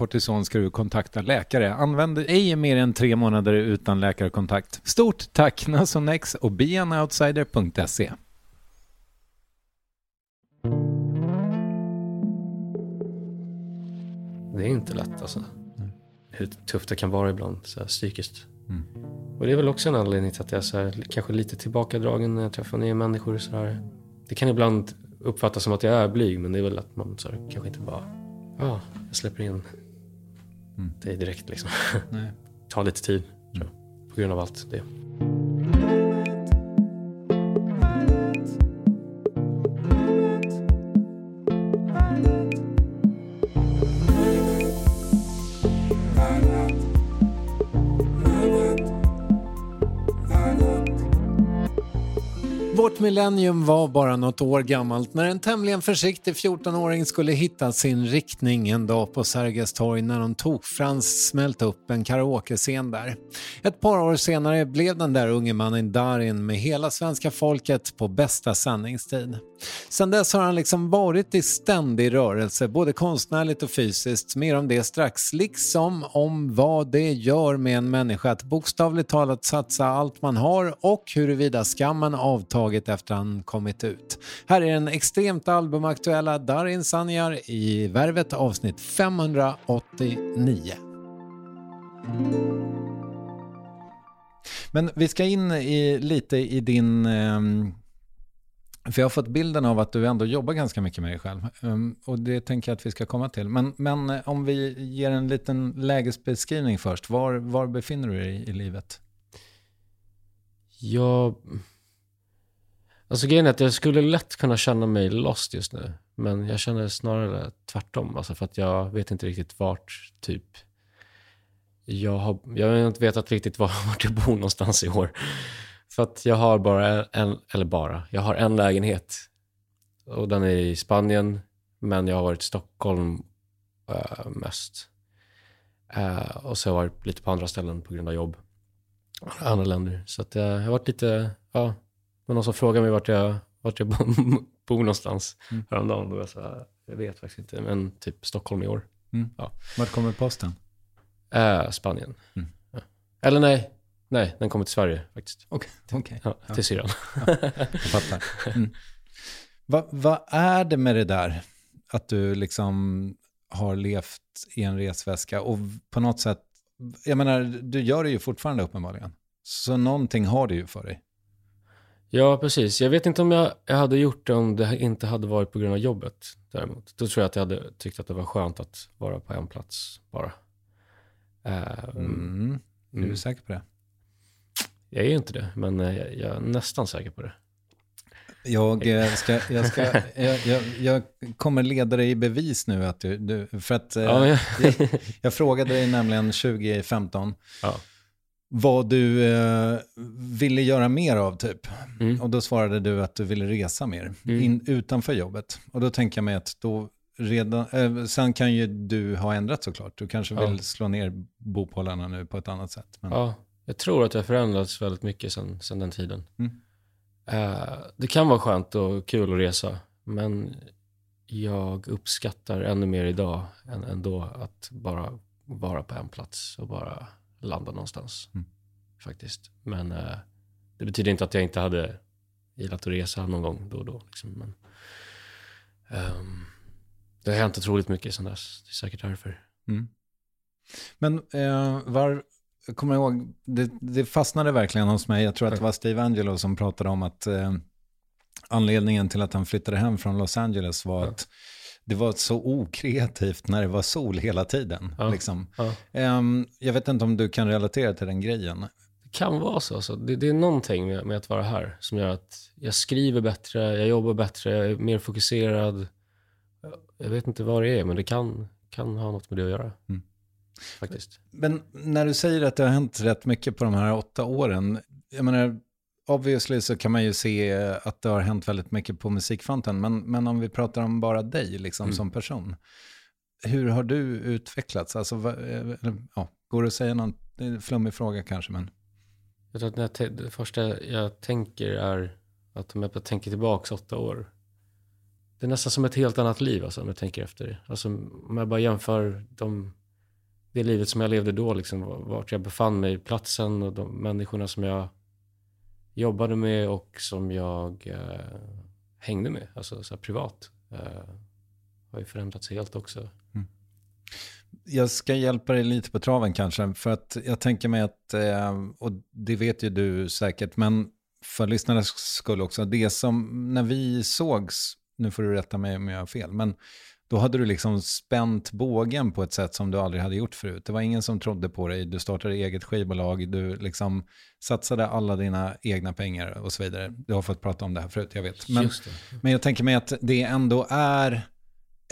kortison ska du kontakta läkare. Använd ej mer än tre månader utan läkarkontakt. Stort tack Nasonex och beanoutsider.se. Det är inte lätt alltså. Hur tufft det kan vara ibland så här, psykiskt. Och det är väl också en anledning till att jag är så här, kanske lite tillbakadragen när jag träffar nya människor. Så här. Det kan ibland uppfattas som att jag är blyg men det är väl att man så här, kanske inte bara ja, jag släpper in det direkt liksom. Nej. Ta lite tid tror jag, på grund av allt det. Millennium var bara något år gammalt när en tämligen försiktig 14-åring skulle hitta sin riktning en dag på Sergels torg när någon tokfrans smält upp en karaokescen där. Ett par år senare blev den där unge mannen Darin med hela svenska folket på bästa sändningstid. Sen dess har han liksom varit i ständig rörelse, både konstnärligt och fysiskt. Mer om det strax, liksom om vad det gör med en människa att bokstavligt talat satsa allt man har och huruvida skammen avtagit efter han kommit ut. Här är den extremt albumaktuella Darin Sanjar i Värvet avsnitt 589. Men vi ska in i, lite i din... Ehm, för jag har fått bilden av att du ändå jobbar ganska mycket med dig själv. Ehm, och det tänker jag att vi ska komma till. Men, men eh, om vi ger en liten lägesbeskrivning först. Var, var befinner du dig i livet? Jag... Alltså grejen är att jag skulle lätt kunna känna mig lost just nu. Men jag känner snarare tvärtom. Alltså för att jag vet inte riktigt vart typ... Jag har, jag har inte vetat riktigt var, vart jag bor någonstans i år. För att jag har bara en, eller bara, jag har en lägenhet. Och den är i Spanien Men jag har varit i Stockholm äh, mest. Äh, och så har jag varit lite på andra ställen på grund av jobb. Andra länder. Så att, uh, jag har varit lite, ja. Men någon som frågar mig vart jag, vart jag bor någonstans mm. häromdagen. Då jag sa, jag vet faktiskt inte, men typ Stockholm i år. Mm. Ja. Vart kommer posten? Spanien. Mm. Ja. Eller nej, nej, den kommer till Sverige faktiskt. Okej. Okay. okay. Ja, till ja. syrran. Ja, jag fattar. Mm. Vad va är det med det där? Att du liksom har levt i en resväska och på något sätt, jag menar, du gör det ju fortfarande uppenbarligen. Så någonting har du ju för dig. Ja, precis. Jag vet inte om jag, jag hade gjort det om det inte hade varit på grund av jobbet däremot. Då tror jag att jag hade tyckt att det var skönt att vara på en plats bara. Uh, mm. Är du mm. säker på det? Jag är inte det, men eh, jag, jag är nästan säker på det. Jag, eh, ska, jag, ska, jag, jag, kommer leda dig i bevis nu. Att du, du för att, eh, ja, jag, jag, frågade dig nämligen 2015 ja. Vad du eh, ville göra mer av typ. Mm. Och då svarade du att du ville resa mer mm. in, utanför jobbet. Och då tänker jag mig att då redan, eh, sen kan ju du ha ändrat såklart. Du kanske vill ja. slå ner bopålarna nu på ett annat sätt. Men... Ja, jag tror att jag förändrats väldigt mycket sen, sen den tiden. Mm. Uh, det kan vara skönt och kul att resa, men jag uppskattar ännu mer idag än, än då att bara vara på en plats och bara landa någonstans. Mm. Faktiskt. Men uh, det betyder inte att jag inte hade gillat att resa någon gång då och då. Liksom. Men, um, det har hänt otroligt mycket sedan dess. Det är säkert därför. Mm. Men eh, var, jag kommer ihåg, det, det, fastnade verkligen hos mig. Jag tror att det var Steve Angelo som pratade om att eh, anledningen till att han flyttade hem från Los Angeles var ja. att det var så okreativt när det var sol hela tiden. Ja. Liksom. Ja. Um, jag vet inte om du kan relatera till den grejen. Det kan vara så. Alltså. Det, det, är någonting med, med, att vara här som gör att jag skriver bättre, jag jobbar bättre, jag är mer fokuserad. Jag vet inte vad det är, men det kan, kan ha något med det att göra. Mm faktiskt. Men när du säger att det har hänt rätt mycket på de här åtta åren, jag menar, obviously så kan man ju se att det har hänt väldigt mycket på musikfronten, men, men om vi pratar om bara dig liksom mm. som person, hur har du utvecklats? Alltså, eller, ja, går det att säga någon flummig fråga kanske, men... Jag tror att det första jag tänker är att om jag tänker tillbaka åtta år, det är nästan som ett helt annat liv alltså, om jag tänker efter. Alltså, om jag bara jämför de det livet som jag levde då, liksom, vart jag befann mig, platsen och de människorna som jag jobbade med och som jag eh, hängde med, alltså så privat, eh, har ju förändrats helt också. Mm. Jag ska hjälpa dig lite på traven kanske, för att jag tänker mig att, eh, och det vet ju du säkert, men för lyssnarnas skull också, det som, när vi sågs, nu får du rätta mig om jag har fel, men då hade du liksom spänt bågen på ett sätt som du aldrig hade gjort förut. Det var ingen som trodde på dig, du startade eget skivbolag, du liksom satsade alla dina egna pengar och så vidare. Du har fått prata om det här förut, jag vet. Men, men jag tänker mig att det ändå är,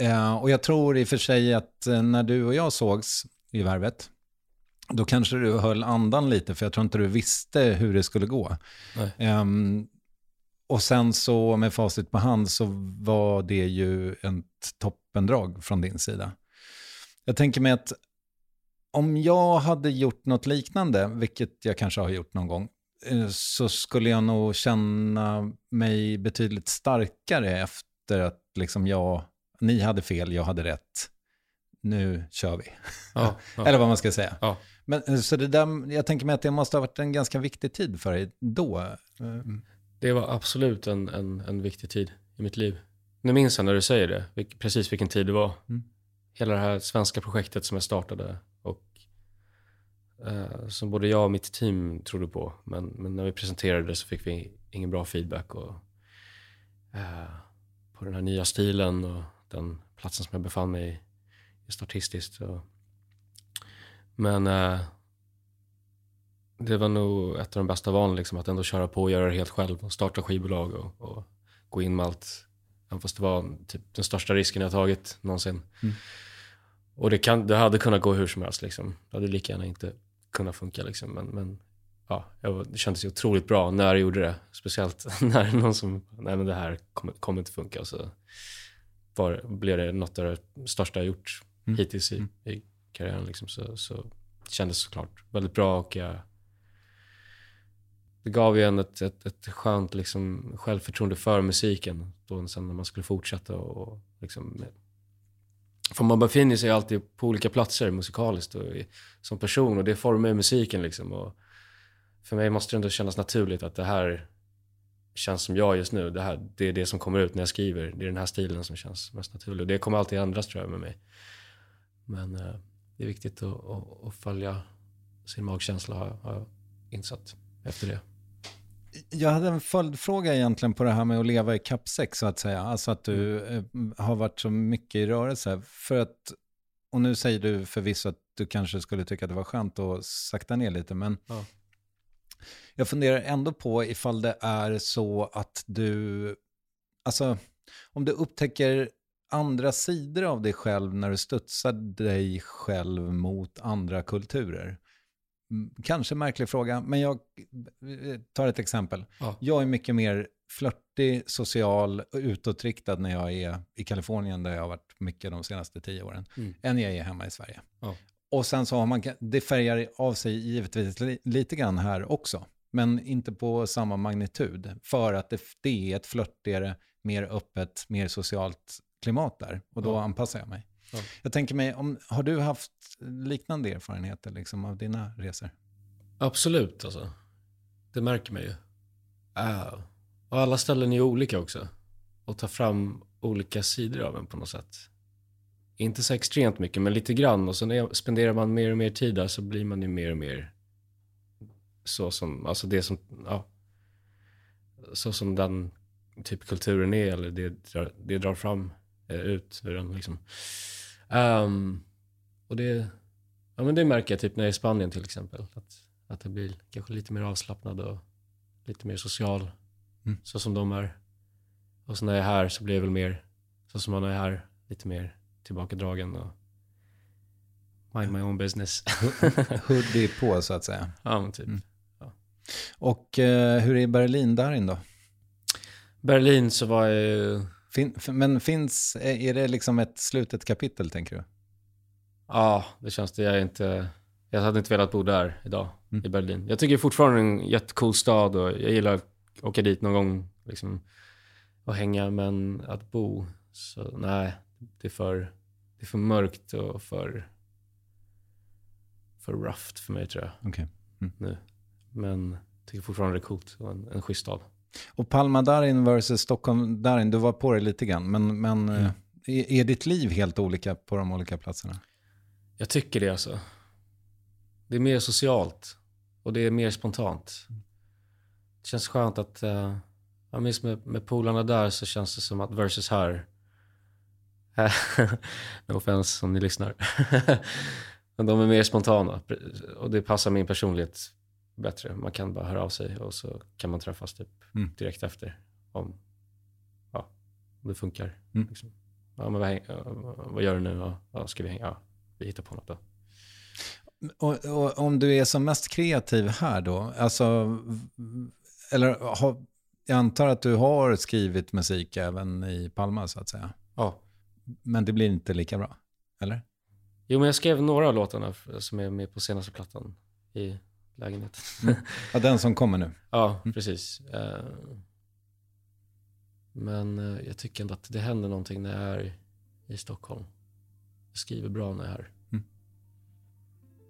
eh, och jag tror i och för sig att eh, när du och jag sågs i Värvet, då kanske du höll andan lite, för jag tror inte du visste hur det skulle gå. Um, och sen så med facit på hand så var det ju ett toppendrag från din sida. Jag tänker mig att om jag hade gjort något liknande, vilket jag kanske har gjort någon gång, eh, så skulle jag nog känna mig betydligt starkare efter att liksom jag, ni hade fel, jag hade rätt. Nu kör vi. Ja, ja. Eller vad man ska säga. Ja. Men, eh, så det där, jag tänker mig att det måste ha varit en ganska viktig tid för dig då. Det var absolut en, en, en viktig tid i mitt liv. Nu minns jag när du säger det, vilk, precis vilken tid det var. Mm. Hela det här svenska projektet som jag startade och eh, som både jag och mitt team trodde på. Men, men när vi presenterade det så fick vi ingen bra feedback. Och, eh, på den här nya stilen och den platsen som jag befann mig i just artistiskt. Och, men eh, det var nog ett av de bästa valen, liksom, att ändå köra på och göra det helt själv och starta skivbolag och, och gå in med allt. Även fast det var typ, den största risken jag tagit någonsin. Mm. Och det, kan, det hade kunnat gå hur som helst. Liksom. Det hade lika gärna inte kunnat funka. Liksom. Men, men ja, jag, det kändes otroligt bra när jag gjorde det. Speciellt när någon som, nej men det här kommer, kommer inte funka. Så var, blev det något av det största jag gjort Mm. hittills i, i karriären. Liksom. Så, så det kändes såklart väldigt bra och jag, det gav ju en ett, ett, ett skönt liksom, självförtroende för musiken. Då sen när man skulle fortsätta och, och liksom, för man befinner sig alltid på olika platser musikaliskt och i, som person och det formar ju musiken liksom. Och för mig måste det ändå kännas naturligt att det här känns som jag just nu. Det, här, det är det som kommer ut när jag skriver. Det är den här stilen som känns mest naturlig. Och det kommer alltid ändras tror jag med mig. Men eh, det är viktigt att, att, att följa sin magkänsla har jag, har jag insett efter det. Jag hade en följdfråga egentligen på det här med att leva i kappsäck så att säga. Alltså att du eh, har varit så mycket i rörelse. För att, och nu säger du förvisso att du kanske skulle tycka att det var skönt att sakta ner lite, men Ja. jag funderar ändå på ifall det är så att du, alltså om du upptäcker andra sidor av dig själv när du studsar dig själv mot andra kulturer. Mm, Kanske märklig fråga, men jag eh, tar ett exempel. Ja. Jag är mycket mer flörtig, social och utåtriktad när jag är i Kalifornien där jag har varit mycket de senaste tio åren, Mm. än jag är hemma i Sverige. Ja. Och sen så har man, det färgar av sig givetvis li, lite grann här också, men inte på samma magnitud, för att det, det är ett flörtigare, mer öppet, mer socialt klimat där, och då Ja. anpassar jag mig. Ja. Jag tänker mig, om, har du haft liknande erfarenheter liksom, av dina resor? Absolut alltså. Det märker man ju. Äh. Och alla ställen är olika också. Och tar fram olika sidor av en på något sätt. Inte så extremt mycket, men lite grann. Och så när spenderar man mer och mer tid där så blir man ju mer och mer så som, alltså det som, ja. Så som den typ kulturen är, eller det, det drar fram, eh, ut ur den liksom. Ehm, och det, ja men det märker jag typ när jag är i Spanien till exempel. Att, att det blir kanske lite mer avslappnad och lite mer social. Mm. Så som de är. Och så när jag är här så blir jag väl mer så som man är här. Lite mer tillbakadragen och mind my own business. Hoodie på så att säga. ja men typ. Mm. Och eh, hur är Berlin där in då? Berlin så var jag ju, Fin, men finns, är det liksom ett slutet kapitel tänker du? ja det känns det. Jag är inte, jag hade inte velat bo där idag Mm. i Berlin. Jag tycker fortfarande en jättecool stad och jag gillar att åka dit någon gång liksom och hänga. Men att bo, så nej, det är för, det är för mörkt och för, för rough för mig tror jag Okej. nu. Men jag tycker fortfarande det är coolt och en, en schysst stad. Och Palma Darin versus Stockholm Darin, du var på det lite grann, men, men eh, är, är ditt liv helt olika på de olika platserna? Jag tycker det alltså. Det är mer socialt och det är mer spontant. Det känns skönt att, uh, jag minns med, med polarna där så känns det som att versus här, no offense om ni lyssnar, men de är mer spontana och det passar min personlighet bättre. Man kan bara höra av sig och så kan man träffas typ Mm. direkt efter om, ja, om det funkar. Mm. Liksom. Ja, men vad, vad gör du nu? Ja, ska vi hänga? Ja, vi hittar på något då. Och, och om du är som mest kreativ här då, alltså, eller har, jag antar att du har skrivit musik även i Palma så att säga, Ja. men det blir inte lika bra, eller? Jo, men jag skrev några av låtarna som är med på senaste plattan i lägenheten. Ja, den som kommer nu. ja, precis. Eh, Men eh, jag tycker ändå att det händer någonting när jag är i Stockholm. Jag skriver bra när jag är här. Mm.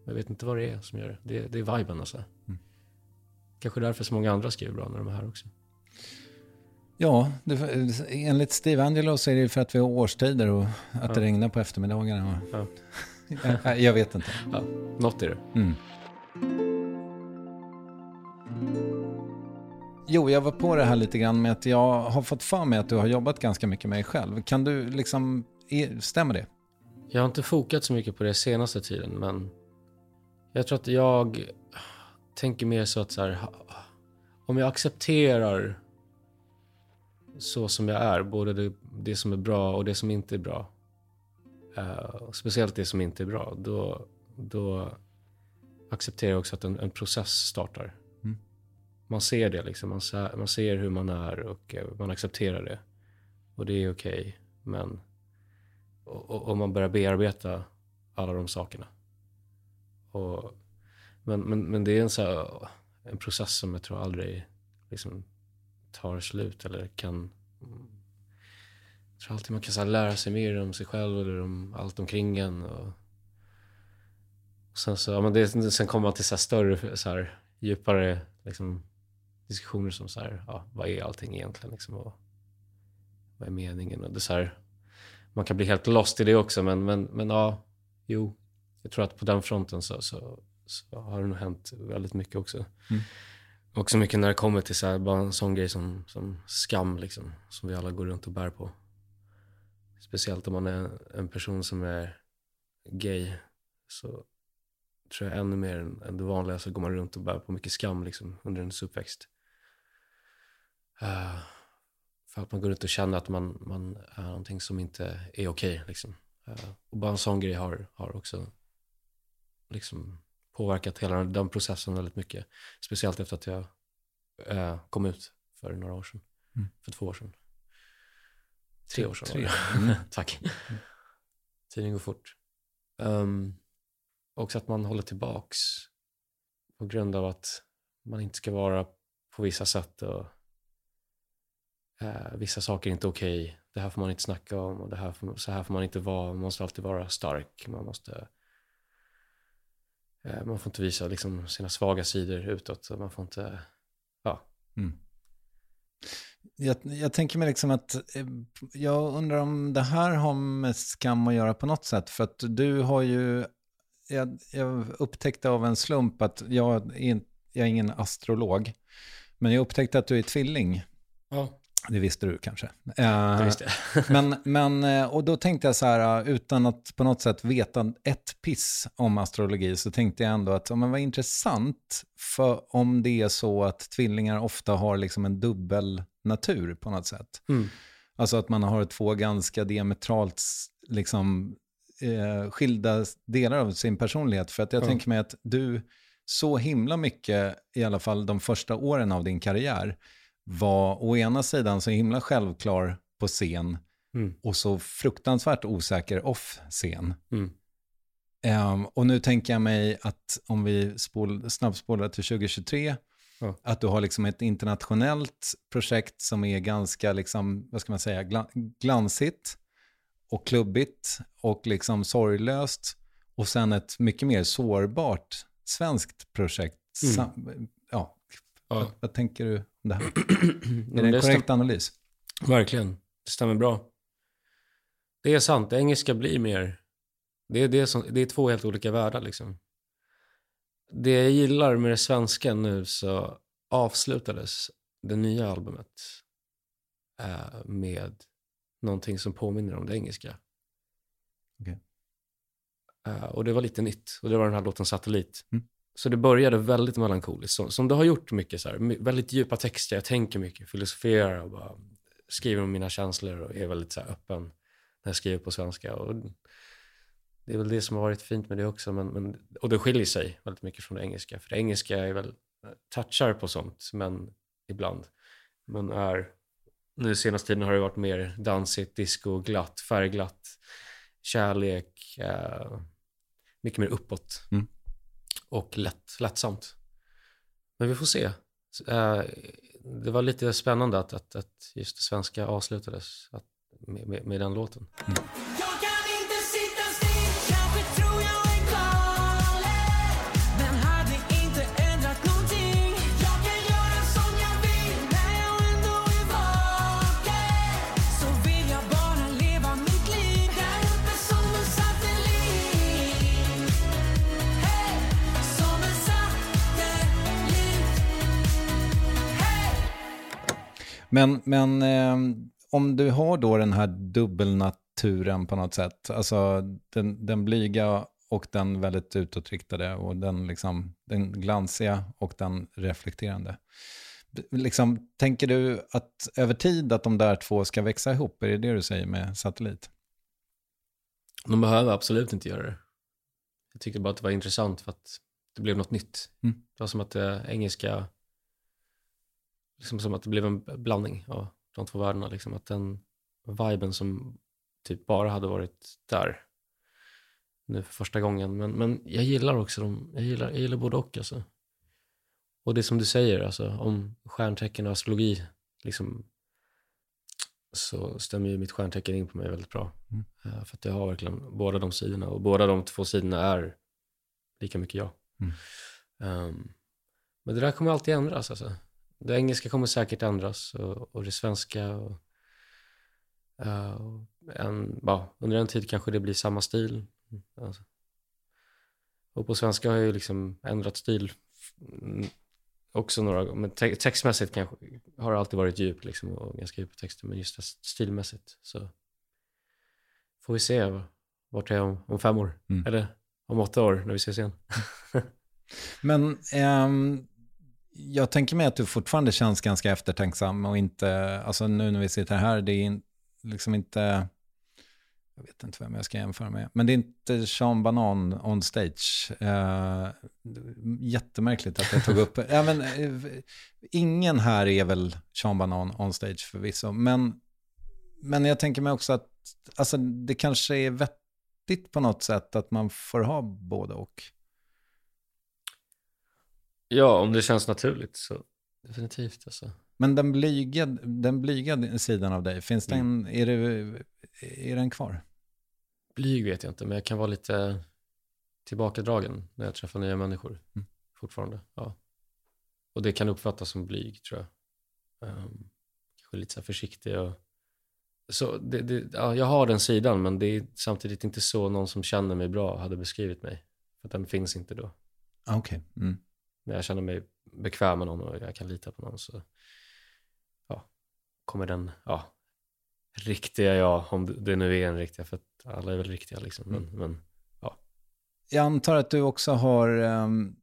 Jag vet inte vad det är som gör det. Det, det är viben alltså. Mm. Kanske därför så många andra skriver bra när de är här också. Ja, det, enligt Steve Angelo så är det för att vi har årstider och att det Ja. regnar på eftermiddagarna. Ja. jag, jag vet inte. Ja, något är det. Mm. Jo, jag var på det här lite grann med att jag har fått för mig att du har jobbat ganska mycket med dig själv. Kan du liksom, stämmer det? Jag har inte fokat så mycket på det senaste tiden, men jag tror att jag tänker mer så att så här, om jag accepterar så som jag är, både det, det som är bra och det som inte är bra, uh, speciellt det som inte är bra, då, då accepterar jag också att en, en process startar. Man ser det, liksom. man, ser, man ser hur man är och eh, man accepterar det. Och det är okej, men och, man börjar bearbeta alla de sakerna. Och, men, men, men det är en, så här, en process som jag tror aldrig liksom, tar slut eller kan... Jag tror alltid man kan så här, lära sig mer om sig själv eller om allt omkring en. Och, och sen, så, ja, men det, sen kommer man till så här, större, så här, djupare liksom, diskussioner som så här, ja, vad är allting egentligen? Liksom, och, vad är meningen? Och det så här, man kan bli helt lost i det också, men, men, men ja, jo. Jag tror att på den fronten så, så, så har det nog hänt väldigt mycket också. Mm. Också mycket när det kommer till så här, bara en sån grej som, som skam, liksom, som vi alla går runt och bär på. Speciellt om man är en person som är gay, så tror jag ännu mer än, än det vanliga så går man runt och bär på mycket skam liksom, under ens uppväxt. Uh, för att man går runt och känner att man, man är någonting som inte är okej. Okay, liksom. uh, och bara en sån grej har, har också liksom påverkat hela den processen väldigt mycket. Speciellt efter att jag uh, kom ut för några år sedan. Mm. För två år sedan. Tre år sedan. Tre. Mm. Tack. Mm. Tiden går fort. Um, också att man håller tillbaks på grund av att man inte ska vara på vissa sätt och eh, vissa saker är inte okej. Okay. Det här får man inte snacka om och det här får, så här får man inte vara. Man måste alltid vara stark. Man måste eh, man får inte visa liksom, sina svaga sidor utåt. Man får inte, ja. Mm. Jag, jag, tänker mig liksom att eh, jag undrar om det här har med skam att göra på något sätt. För att du har ju jag, jag, upptäckte av en slump att jag är, jag är ingen astrolog. Men jag upptäckte att du är tvilling. Ja. Det visste du kanske. Det visste men, men, eh, och då tänkte jag så här, eh, utan att på något sätt veta ett piss om astrologi, så tänkte jag ändå att men vad intressant, för om det är så att tvillingar ofta har liksom en dubbel natur på något sätt. Mm. Alltså att man har två ganska diametralt liksom, eh, skilda delar av sin personlighet. För att jag mm. tänker mig att du så himla mycket, i alla fall de första åren av din karriär, var å ena sidan så himla självklar på scen mm. och så fruktansvärt osäker off-scen. Mm. Um, och nu tänker jag mig att om vi spol, snabbspolar till 2023, ja. att du har liksom ett internationellt projekt som är ganska, liksom, vad ska man säga, glansigt och klubbigt och liksom sorglöst. Och sen ett mycket mer sårbart svenskt projekt. Mm. Ja, ja. Vad, vad, tänker du det här? är det en korrekt analys? Verkligen, det stämmer bra. Det är sant, engelska blir mer... Det är, det som, det är två helt olika världar liksom. Det jag gillar med det svenska nu så avslutades det nya albumet äh, med någonting som påminner om det engelska. Okay. Uh, och det var lite nytt. Och det var den här låten Satellit. Mm. Så det började väldigt melankoliskt, som, som det har gjort mycket. Så här, väldigt djupa texter, jag tänker mycket, filosoferar och bara skriver om mina känslor och är väldigt så här, öppen när jag skriver på svenska. Och det är väl det som har varit fint med det också. Men, men, och det skiljer sig väldigt mycket från det engelska. För det engelska är väl, touchar på sånt, men ibland. Men är nu senaste tiden har det varit mer dansigt, disco, glatt, färgglatt, kärlek, eh, mycket mer uppåt mm och lätt, lättsamt. Men vi får se. Eh, det var lite spännande att, att, att just det svenska avslutades med, med, med den låten. Mm. Men, men eh, om du har då den här dubbelnaturen på något sätt, alltså den, den blyga och den väldigt utåtriktade och den, liksom, den glansiga och den reflekterande. Liksom, tänker du att över tid att de där två ska växa ihop? Är det det du säger med satellit? De behöver absolut inte göra det. Jag tyckte bara att det var intressant för att det blev något nytt. Mm. Det var som att det engelska liksom som att det blev en blandning av de två världarna. Liksom att den viben som typ bara hade varit där nu för första gången. Men, men jag gillar också dem. Jag gillar, jag gillar både och. Alltså. Och det som du säger alltså, om stjärntecken och astrologi, liksom, så stämmer ju mitt stjärntecken in på mig väldigt bra. Mm. Uh, för att jag har verkligen båda de sidorna och båda de två sidorna är lika mycket jag. Mm. Um, men det där kommer alltid ändras. Alltså. Det engelska kommer säkert ändras och, och det svenska. Och, uh, en, ja, under en tid kanske det blir samma stil. Alltså. Och på svenska har jag ju liksom ändrat stil också några gånger. Men te textmässigt kanske har det alltid varit djup liksom, och ganska djupa texter. Men just stilmässigt så får vi se vart jag är om, om fem år. Mm. Eller om åtta år när vi ses igen. Men ehm, jag tänker mig att du fortfarande känns ganska eftertänksam och inte, alltså nu när vi sitter här, det är in, liksom inte, jag vet inte vem jag ska jämföra med, men det är inte Sean Banan on stage. Uh, jättemärkligt att jag tog upp, ja, men, eh, ingen här är väl Sean Banan on stage förvisso, men, men jag tänker mig också att alltså, det kanske är vettigt på något sätt att man får ha både och. Ja, om det känns naturligt så definitivt. Alltså. Men den blyga, den blyga sidan av dig, finns den, är, det, är den kvar? Blyg vet jag inte, men jag kan vara lite tillbakadragen när jag träffar nya människor Mm. fortfarande. Ja. Och det kan uppfattas som blyg, tror jag. Um, kanske lite så försiktig och... Så det, det, ja, jag har den sidan, men det är samtidigt inte så någon som känner mig bra hade beskrivit mig. För den finns inte då. Ah, Okej. Mm. När jag känner mig bekväm med någon och jag kan lita på någon så ja, kommer den ja, riktiga jag, om det nu är en riktiga, för att alla är väl riktiga liksom. Men, men Jag antar att du också har um,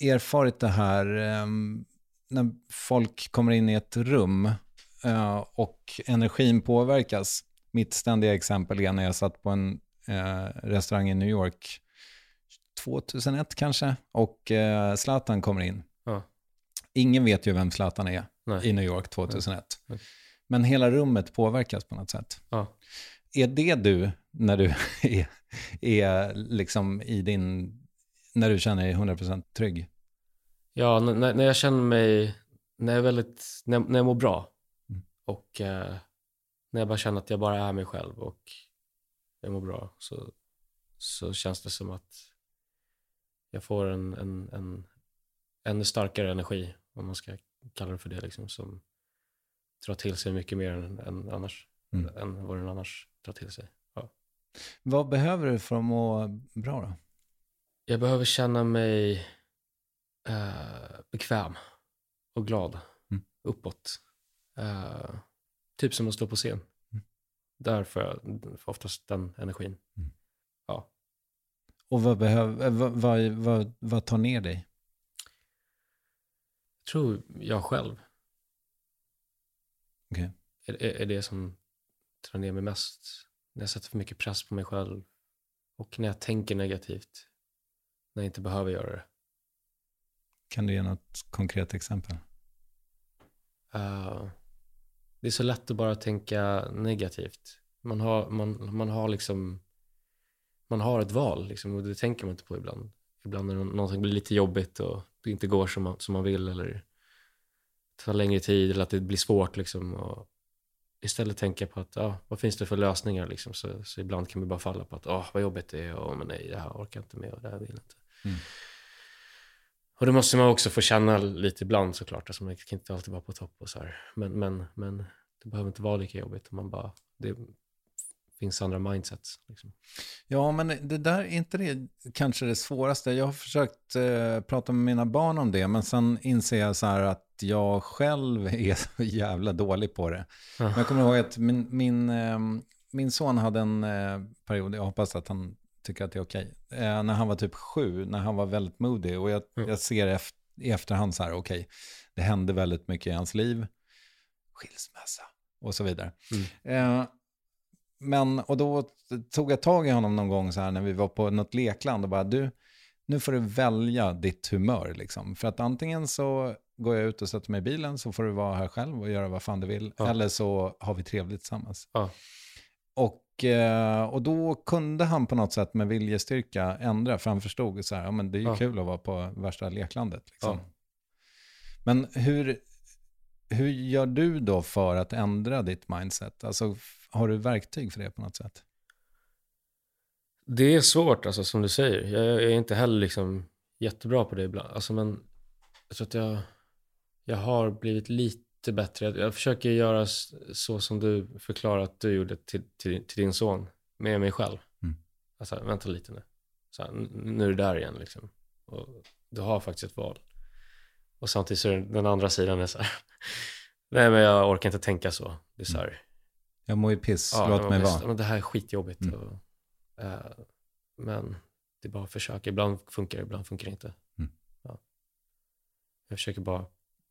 erfarit det här um, när folk kommer in i ett rum uh, och energin påverkas. Mitt ständiga exempel är när jag satt på en uh, restaurang i New York 2001 kanske och uh, Zlatan kommer in. ja, Ingen vet ju vem Zlatan är nej. i New York 2001. Nej. Men hela rummet påverkas på något sätt. Ja. Är det du när du är, är liksom i din, när du känner dig 100% trygg? Ja, när, när jag känner mig, när jag, är väldigt, när, när jag mår bra Mm. och eh, när jag bara känner att jag bara är mig själv och jag mår bra så, så känns det som att jag får en, en, en ännu starkare energi, om man ska kalla det för det, liksom, som drar till sig mycket mer än, än annars, Mm. än vad den annars drar till sig. Ja. Vad behöver du för att må bra då? Jag behöver känna mig eh, bekväm och glad. Mm. Uppåt. Eh, typ som att stå på scen. Mm. Där får jag oftast den energin. Mm. Och vad, behöver, vad, vad, vad, vad tar ner dig? Jag tror jag själv Okej. är, är, är det som drar ner mig mest. När jag sätter för mycket press på mig själv. Och när jag tänker negativt. När jag inte behöver göra det. Kan du ge något konkret exempel? Eh, det är så lätt att bara tänka negativt. Man har, man, man har liksom man har ett val liksom, och det tänker man inte på ibland. Ibland när nå- någonting blir lite jobbigt och det inte går som man, som man vill eller tar längre tid eller att det blir svårt liksom. Och istället tänka på att, ja, vad finns det för lösningar liksom? Så, så ibland kan vi bara falla på att, åh, vad jobbigt det är och men nej, det här orkar jag inte med och det här vill jag inte. Mm. Och det måste man också få känna lite ibland såklart. Alltså man kan inte alltid vara på topp och så här. Men, men, men det behöver inte vara lika jobbigt om man bara, det finns andra mindsets. Liksom. Ja, men det där är inte det kanske det svåraste. Jag har försökt eh, prata med mina barn om det, men sen inser jag så här att jag själv är så jävla dålig på det. Men jag kommer ihåg att min, min, eh, min son hade en eh, period, jag hoppas att han tycker att det är okej, eh, när han var typ sju, när han var väldigt moody. Och jag, Mm. jag ser eft, i efterhand så här, okej, det hände väldigt mycket i hans liv. Skilsmässa och så vidare. Eh, men, och då tog jag tag i honom någon gång så här när vi var på något lekland och bara, du, nu får du välja ditt humör liksom. För att antingen så går jag ut och sätter mig i bilen så får du vara här själv och göra vad fan du vill. Ja. Eller så har vi trevligt tillsammans. Ja. Och Och, eh, och då kunde han på något sätt med viljestyrka ändra, för han förstod så här, ja men det är ju Ja. kul att vara på värsta leklandet. Liksom. Men hur, hur gör du då för att ändra ditt mindset? Alltså, har du verktyg för det på något sätt? Det är svårt, alltså, som du säger. Jag, jag är inte heller liksom jättebra på det ibland. Alltså, men jag tror att jag, jag har blivit lite bättre. Jag, jag försöker göra så som du förklarar att du gjorde till, till, till din son med mig själv. Mm. Alltså, vänta lite nu. Så här, nu är du där igen liksom. Och du har faktiskt ett val. Och samtidigt så är den andra sidan är så här. Nej, men jag orkar inte tänka så. Det är så här. Jag mår ju piss, Ja, låt mig vara. Men det här är skitjobbigt. Mm. Och, eh, men det är bara att försöka. Ibland funkar det, ibland funkar det inte. Mm. Ja. Jag försöker bara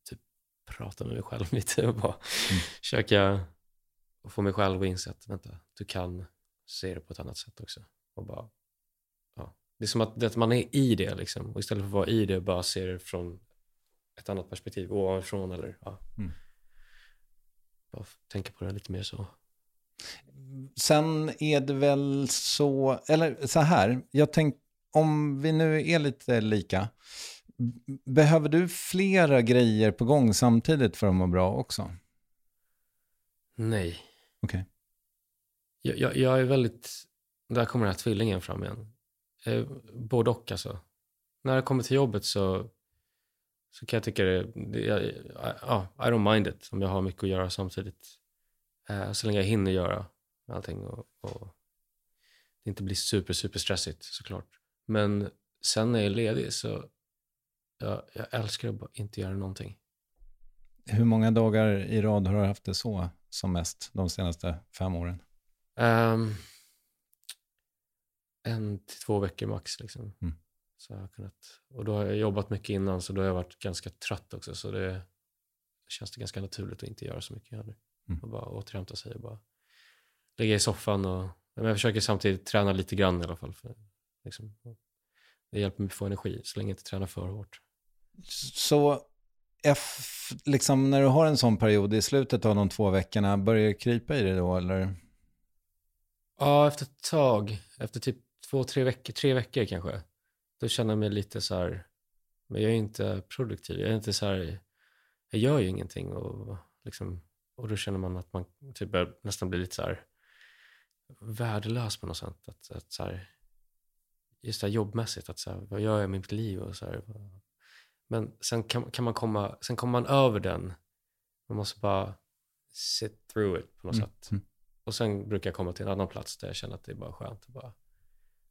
typ, prata med mig själv lite och bara Mm. försöka få mig själv att inse att vänta, du kan se det på ett annat sätt också. Och bara, ja. Det är som att, att man är i det liksom. Och istället för att vara i det, bara se det från ett annat perspektiv, ovanifrån eller ja. Mm. Bara tänka på det lite mer så. Sen är det väl så, eller så här, jag tänk, om vi nu är lite lika, behöver du flera grejer på gång samtidigt för att må bra också? Nej. Okej. Jag, jag, jag är väldigt... Där kommer den här tvillingen fram igen. Eh, både och alltså. När det kommer till jobbet så, så kan jag tycka det... det jag, ja, I don't mind it om jag har mycket att göra samtidigt. Eh, så länge jag hinner göra allting och, och det inte blir super, super stressigt såklart. Men sen när jag är ledig så jag, jag älskar att inte göra någonting. Hur många dagar i rad har du haft det så som mest de senaste fem åren? Ehm, en till två veckor max. Liksom. Mm. Så har jag kunnat, och då har jag jobbat mycket innan så då har jag varit ganska trött också. Så det känns det ganska naturligt att inte göra så mycket heller. Mm. Och bara återhämta sig och bara ligga i soffan. Och, men jag försöker samtidigt träna lite grann i alla fall. För, liksom, det hjälper mig att få energi så länge jag inte tränar för hårt. Så F, liksom när du har en sån period i slutet av de två veckorna, börjar det krypa i det då eller? Ja, efter ett tag, efter typ två, tre veckor, tre veckor kanske, då känner jag mig lite så här, men jag är inte produktiv. Jag är inte så här, jag gör ju ingenting och liksom, och då känner man att man typ nästan bli lite så här värdelös på något sätt. Att, att så här, just det här jobbmässigt, att så här, vad gör jag med mitt liv och så här. Men sen kan, kan man komma, sen kommer man över den. Man måste bara sit through it på något Mm, sätt. mm. Och sen brukar jag komma till en annan plats där jag känner att det är bara skönt att bara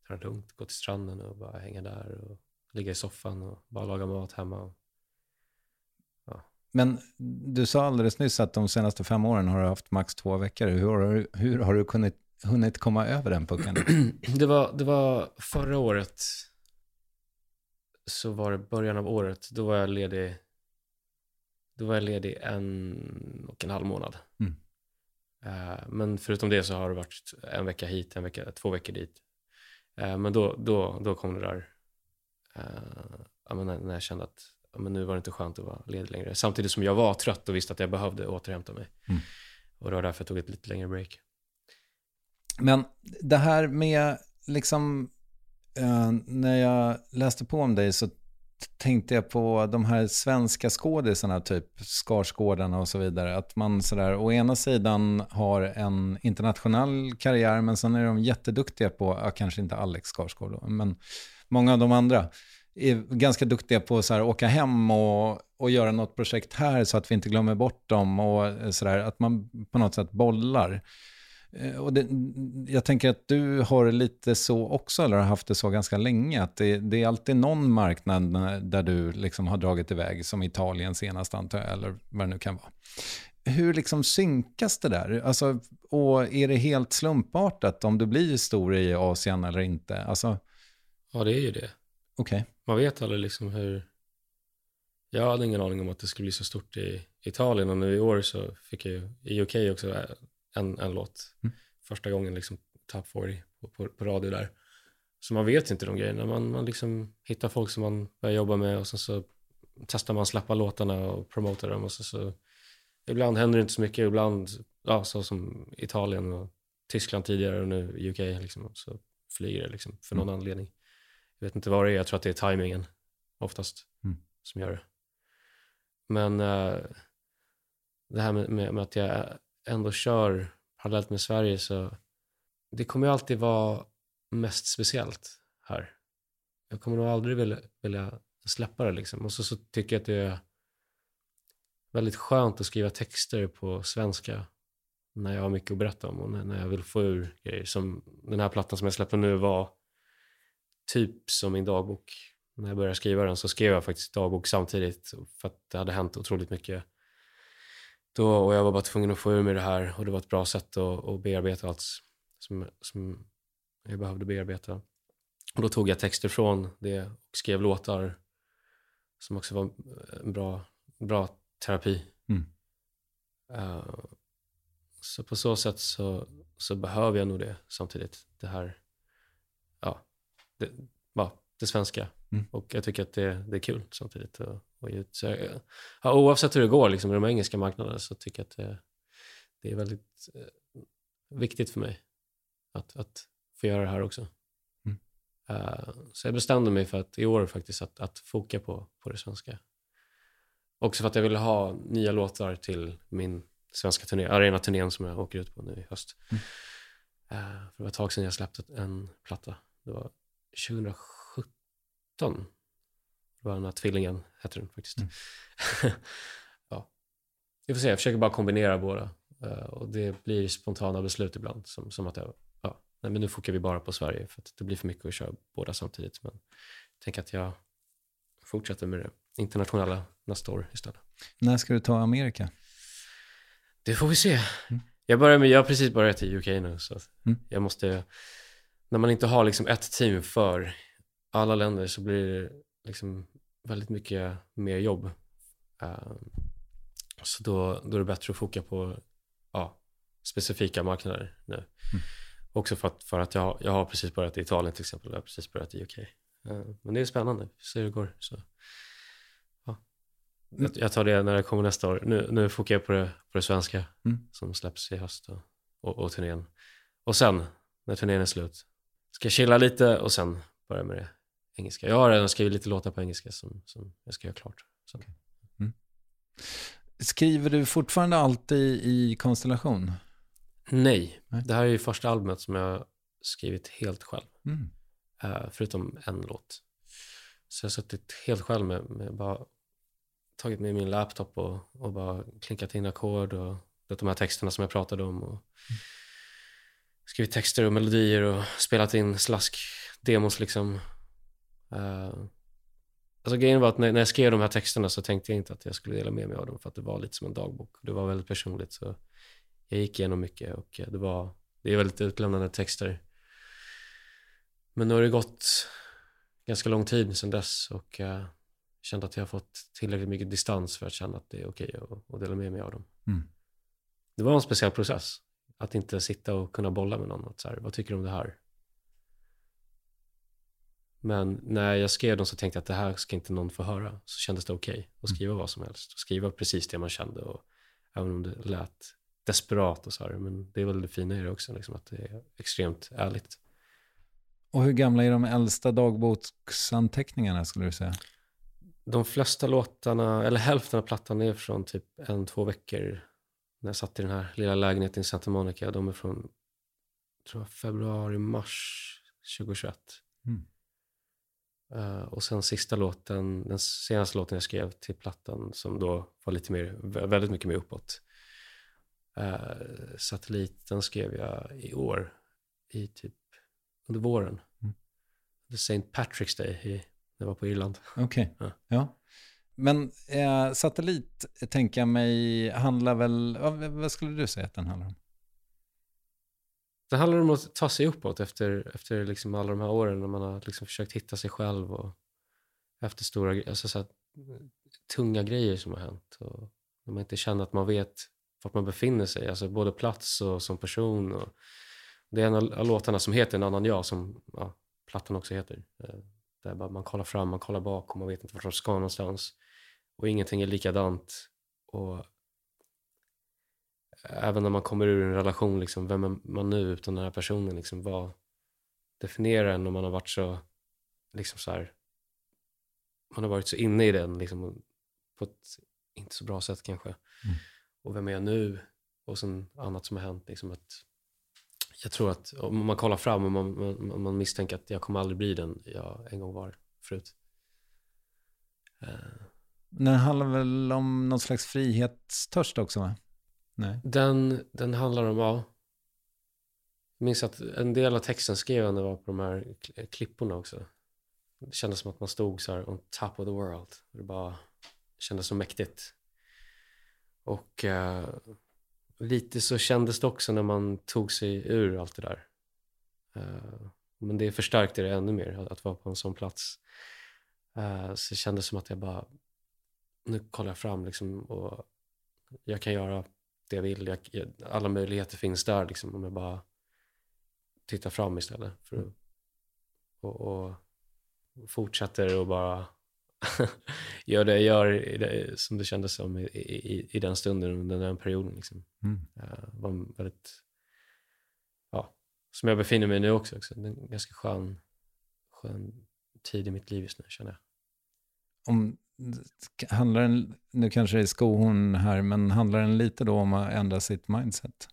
ta det lugnt, gå till stranden och bara hänga där och ligga i soffan och bara laga mat hemma. Men du sa alldeles nyss att de senaste fem åren har du haft max två veckor. Hur har du, hur har du kunnat, hunnit komma över den pucken? Det var, det var förra året, så var det början av året, då var jag ledig, då var jag ledig en och en halv månad. Mm. Eh, men förutom det så har det varit en vecka hit, en vecka, två veckor dit. Eh, men då, då, då kom det där, men när, jag kände att men nu var det inte skönt att vara ledig längre. Samtidigt som jag var trött och visste att jag behövde återhämta mig. Mm. Och det var därför jag tog ett lite längre break. Men det här med, liksom, eh, när jag läste på om dig så tänkte jag på de här svenska skådisarna, typ Skarsgårdarna och så vidare. Att man sådär, å ena sidan har en internationell karriär, men sen är de jätteduktiga på, ja, kanske inte Alex Skarsgård, men många av de andra är ganska duktiga på att åka hem och, och göra något projekt här så att vi inte glömmer bort dem och sådär, att man på något sätt bollar. Eh, och det, jag tänker att du har lite så också, eller har haft det så ganska länge, att det, det är alltid någon marknad där du liksom har dragit iväg, som Italien senast antar jag, eller vad det nu kan vara. Hur liksom synkas det där? Alltså, och är det helt slumpartat om du blir stor i Asien eller inte? Alltså, Ja, det är ju det okej. Man vet aldrig liksom hur... Jag hade ingen aning om att det skulle bli så stort i Italien och nu i år så fick jag ju i UK också en, en låt. Mm. Första gången liksom top 40 på, på, på radio där. Så man vet inte de grejerna. Man, man liksom hittar folk som man börjar jobba med och sen så testar man släppa låtarna och promota dem och så, så ibland händer det inte så mycket, ibland, ja, så som Italien och Tyskland tidigare och nu UK. Liksom, så flyger det liksom, för någon anledning. Jag vet inte vad det är, jag tror att det är tajmingen oftast Mm. som gör det. Men eh, det här med, med, med att jag ändå kör parallellt med Sverige så det kommer ju alltid vara mest speciellt här. Jag kommer nog aldrig vilja, vilja släppa det liksom. Och så, så tycker jag att det är väldigt skönt att skriva texter på svenska när jag har mycket att berätta om och när, när jag vill få ur grejer. Som den här plattan som jag släpper nu var typ som min dagbok. När jag började skriva den så skrev jag faktiskt dagbok samtidigt för att det hade hänt otroligt mycket då och jag var bara tvungen att få ur mig det här och det var ett bra sätt att, att bearbeta allt som, som jag behövde bearbeta. Och då tog jag texter från det och skrev låtar som också var en bra, bra terapi. Mm. Uh, så på så sätt så, så behöver jag nog det samtidigt. Det här, ja, det, ja, det svenska. Mm. Och jag tycker att det, det är kul samtidigt. ge ut. Så ja, oavsett hur det går liksom, i de engelska marknaderna så tycker jag att det, det är väldigt eh, viktigt för mig att, att få göra det här också. Mm. Eh, så jag bestämde mig för att i år faktiskt att, att foka på, på det svenska. Också för att jag ville ha nya låtar till min svenska turné, arenaturnén som jag åker ut på nu i höst. Mm. För det var ett tag sedan jag släppte en platta. Det var 2017. Det var den här Tvillingen, hette den faktiskt. Mm. ja. Vi får se, jag försöker bara kombinera båda. Eh, och det blir spontana beslut ibland. Som, som att jag, ja, nej men nu fokar vi bara på Sverige för att det blir för mycket att köra båda samtidigt. Men jag tänker att jag fortsätter med det internationella nästa år istället. När ska du ta Amerika? Det får vi se. Mm. Jag, börjar med, jag har precis börjat i UK nu så Mm. jag måste, när man inte har liksom ett team för alla länder så blir det liksom väldigt mycket mer jobb. Eh, så då, då är det bättre att foka på ja, specifika marknader nu. Också för att, för att jag, jag har precis börjat i Italien till exempel, jag har precis börjat i UK. Eh, men det är spännande, vi får se hur det går. Så. Ja. Jag, jag tar det när det kommer nästa år. Nu, nu fokar jag på det, på det svenska Mm. som släpps i höst och, och, och turnén. Och sen, när turnén är slut, ska chilla lite och sen börja med det engelska. Jag har redan skrivit lite låtar på engelska som, som jag ska göra klart. Så. Skriver du fortfarande alltid i konstellation? Nej, Nej. det här är ju första albumet som jag skrivit helt själv. Mm. eh, förutom en låt. Så jag har suttit helt själv med, med bara tagit med min laptop och, och bara klinkat in ackord och de här texterna som jag pratade om och skrivit texter och melodier och spelat in slask-demos liksom. Eh, alltså grejen var att när, när jag skrev de här texterna så tänkte jag inte att jag skulle dela med mig av dem för att det var lite som en dagbok. Det var väldigt personligt så jag gick igenom mycket och eh, det var, det är väldigt utlämnande texter. Men nu har det gått ganska lång tid sedan dess och jag kände att jag har fått tillräckligt mycket distans för att känna att det är okej att, att dela med mig av dem. Mm. Det var en speciell process. Att inte sitta och kunna bolla med någon. Att så här, vad tycker du om det här? Men när jag skrev dem så tänkte jag att det här ska inte någon få höra. Så kändes det okej att skriva vad som helst. Och skriva precis det man kände. Och även om det lät desperat och så här. Men det är väl det fina i det också. Liksom, att det är extremt ärligt. Och hur gamla är de äldsta dagboksanteckningarna skulle du säga? De flesta låtarna, eller hälften av plattan är från typ en, två veckor. När jag satt i den här lilla lägenheten i Santa Monica. De är från, tror jag, februari, mars 2021. Mm. Eh, och sen sista låten, den senaste låten jag skrev till plattan som då var lite mer, väldigt mycket mer uppåt. Uh, satelliten skrev jag i år, i typ under våren. Mm. The St. Patrick's Day i, när jag var på Irland. Okej, Ja. ja. Men eh, satellit, eh, tänker jag mig, handlar väl, vad, vad skulle du säga att den handlar om? Det handlar om att ta sig uppåt efter, efter liksom alla de här åren när man har liksom försökt hitta sig själv och efter stora alltså så här, tunga grejer som har hänt. Och när man inte känner att man vet vart man befinner sig, alltså både plats och som person. Och det är en av låtarna som heter En annan jag, som ja, plattan också heter. Eh, där man kollar fram, man kollar bak och man vet inte vart man ska någonstans. Och ingenting är likadant. Och även när man kommer ur en relation, liksom, vem är man nu utan den här personen? Liksom, vad definierar en om man har varit så, liksom så här, man har varit så inne i den liksom, på ett inte så bra sätt kanske. Mm. Och vem är jag nu? Och sen annat som har hänt. Liksom att jag tror att om man kollar fram och man, man, man misstänker att jag kommer aldrig bli den jag en gång var förut. Uh. Den handlar väl om någon slags frihetstörst också va? Nej. Den, den handlar om, ja. Jag minns att en del av texten skrev jag när jag var på de här klipporna också. Det kändes som att man stod så här on top of the world. Det bara kändes så mäktigt. Och eh, lite så kändes det också när man tog sig ur allt det där. Eh, men det förstärkte det ännu mer, att, att vara på en sån plats. Eh, så det kändes som att jag bara, nu kollar jag fram liksom och jag kan göra det jag vill. Jag, jag, alla möjligheter finns där liksom om jag bara tittar fram istället. För att, och, och fortsätter och bara gör det jag gör som det kändes som i, i, i den stunden, under den perioden. Liksom. Mm. Uh, var väldigt, ja, som jag befinner mig nu också. också. Det är en ganska skön, skön tid i mitt liv just nu, känner jag. Om, handlar den, nu kanske det är skohorn här, men handlar den lite då om att ändra sitt mindset?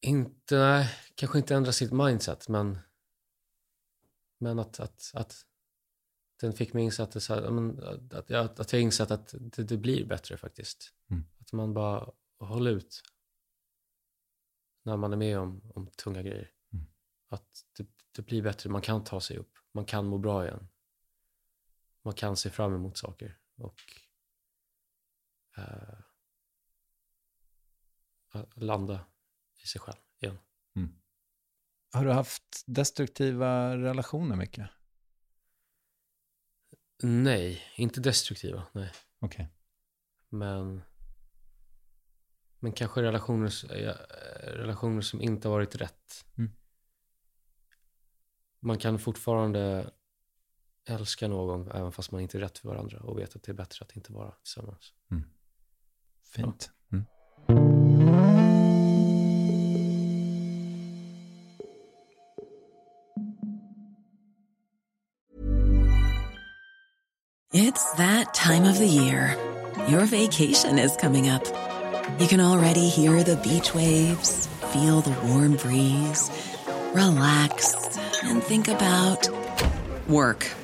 Inte, nej, kanske inte ändra sitt mindset, men, men att, att, att den fick mig insatt så att, jag, att jag insett att det, det blir bättre faktiskt. Mm. Att man bara håller ut när man är med om, om tunga grejer. Mm. Att det, det, blir bättre, man kan ta sig upp, man kan må bra igen. Man kan se fram emot saker och uh, landa i sig själv igen. Mm. Har du haft destruktiva relationer mycket? Nej, inte destruktiva. Nej. Okej. Okay. Men, men kanske relationer, relationer som inte har varit rätt. Mm. Man kan fortfarande älska någon även fast man inte är rätt för varandra och vet att det är bättre att inte vara tillsammans. Mm. Fint. Ja. Mm. It's that time of the year. Your vacation is coming up. You can already hear the beach waves, feel the warm breeze, relax, and think about work.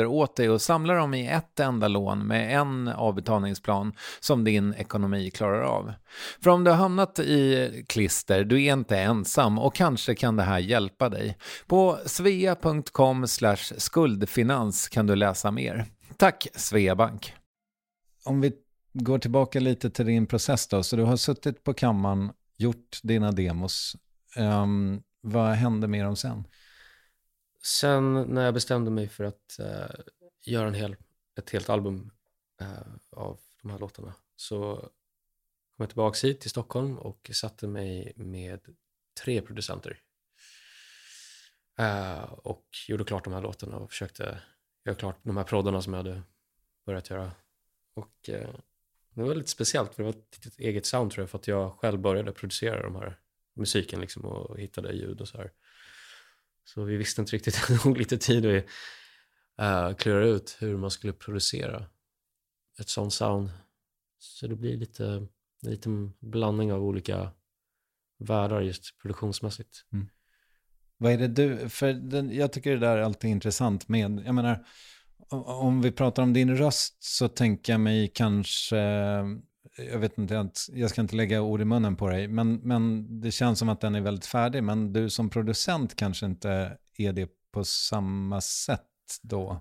åt dig och samla dem i ett enda lån med en avbetalningsplan som din ekonomi klarar av. För om du har hamnat i klister, du är inte ensam och kanske kan det här hjälpa dig. På svea.com skuldfinans kan du läsa mer. Tack Sveabank! Om vi går tillbaka lite till din process då, så du har suttit på kammaren, gjort dina demos. Um, vad hände med dem sen? Sen när jag bestämde mig för att eh, göra en hel, ett helt album eh, av de här låtarna så kom jag tillbaka hit till Stockholm och satte mig med tre producenter. eh, och gjorde klart de här låtarna och försökte göra klart de här proddarna som jag hade börjat göra. Och eh, det var lite speciellt för det var ett eget sound tror jag för att jag själv började producera de här musiken liksom och hittade ljud och så här. Så vi visste inte riktigt, det tog lite tid att uh, klura ut hur man skulle producera ett sånt sound. Så det blir lite, lite blandning av olika världar just produktionsmässigt. Mm. Vad är det du, för den, jag tycker det där är alltid intressant med, jag menar, om vi pratar om din röst så tänker jag mig kanske, jag vet inte, jag ska inte lägga ord i munnen på dig, men, men det känns som att den är väldigt färdig. Men du som producent kanske inte är det på samma sätt då?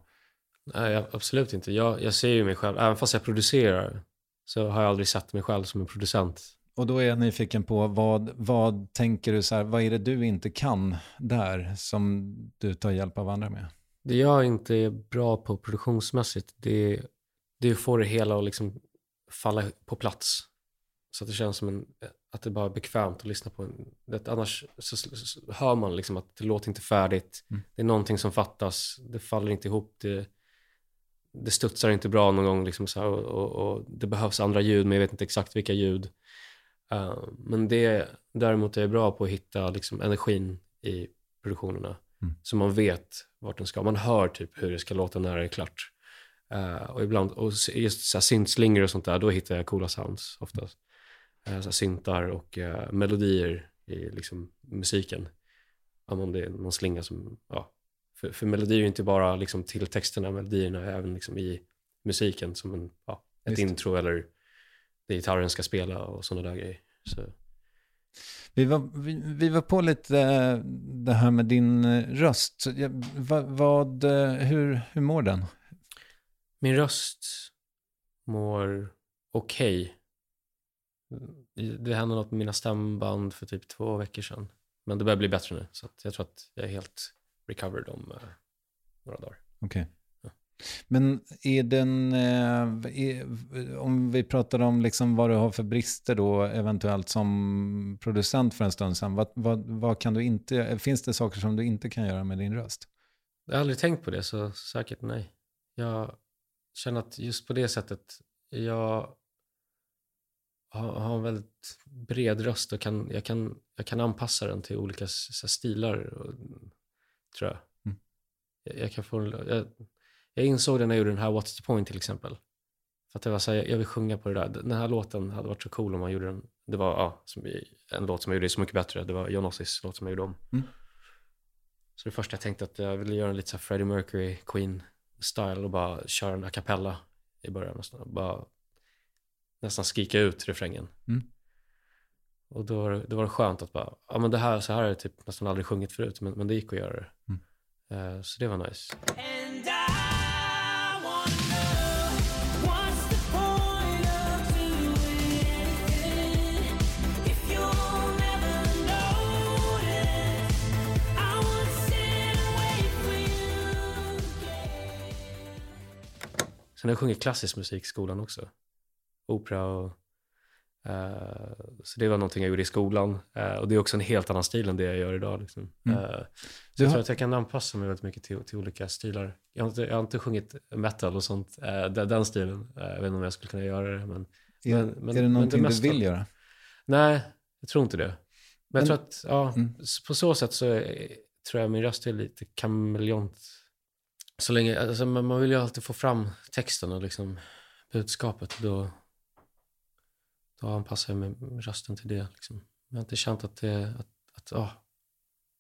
Nej, absolut inte. Jag, jag ser ju mig själv, även fast jag producerar, så har jag aldrig sett mig själv som en producent. Och då är jag nyfiken på vad, vad tänker du så här, vad är det du inte kan där som du tar hjälp av andra med? Det jag inte är bra på produktionsmässigt, det, det är att få det hela att liksom falla på plats. Så att det känns som en, att det bara är bekvämt att lyssna på. En, det, annars så, så, hör man liksom att det låter inte färdigt. Mm. Det är någonting som fattas. Det faller inte ihop. Det, det studsar inte bra någon gång. Liksom så här, och, och, och, det behövs andra ljud, men jag vet inte exakt vilka ljud. Uh, men det däremot är jag bra på att hitta liksom, energin i produktionerna. Mm. Så man vet vart den ska. Man hör typ hur det ska låta när det är klart. Uh, och ibland, och just så syntslingor och sånt där, då hittar jag coola sounds oftast. Uh, så syntar och uh, melodier i liksom, musiken. Om det är någon slinga som, ja. För, för melodier är inte bara liksom, till texterna, melodierna är även liksom, i musiken som en, ja, ett just. intro eller det gitarren ska spela och sådana där grejer. Så. Vi var, vi, vi, var på lite det här med din röst. Vad, vad, hur, hur mår den? Min röst mår okej. Okay. Det hände något med mina stämband för typ två veckor sedan. Men det börjar bli bättre nu. Så jag tror att jag är helt recovered om några dagar. Okej. Okay. Men är den, eh, är, om vi pratar om liksom vad du har för brister då eventuellt som producent för en stund sedan, vad, vad, vad, kan du inte, finns det saker som du inte kan göra med din röst? Jag har aldrig tänkt på det, så säkert nej. Jag känner att just på det sättet, jag har, en väldigt bred röst och kan, jag, kan, jag kan anpassa den till olika så, stilar, och, tror jag. Mm. jag. jag. kan få, jag, jag insåg det när jag gjorde den här What's the point till exempel. För att det var så här, jag vill sjunga på det där. Den här låten hade varit så cool om man gjorde den. Det var ja, en låt som jag gjorde Så mycket bättre. Det var John Ossis låt som jag gjorde om. Mm. Så det första jag tänkte att jag ville göra en lite så Freddie Mercury, Queen-style och bara köra en a cappella i början. Nästan, bara nästan skrika ut refrängen. Mm. Och då, då var det skönt att bara, ja men det här, så här har jag typ nästan aldrig sjungit förut, men, men det gick att göra det. Mm. Uh, så det var nice. Sen har jag sjungit klassisk musik i skolan också. Opera och Uh, så det var någonting jag gjorde i skolan. Uh, och det är också en helt annan stil än det jag gör idag. Liksom. Mm. Uh, så Du jag har- tror att jag kan anpassa mig väldigt mycket till, till olika stilar. Jag har, inte, jag har inte sjungit metal och sånt, den, den stilen. Jag vet inte om jag skulle kunna göra det. Men, Är, men- men- är det någonting mesta- du vill göra? Nej, jag tror inte det. Men, Men- jag tror att, ja, Mm. på så sätt så är, tror jag min röst är lite kameleont. Så länge, alltså, man, vill ju alltid få fram texten och liksom budskapet. Då, då anpassar jag mig med rösten till det. Liksom. Jag har inte känt att det, att, att ah,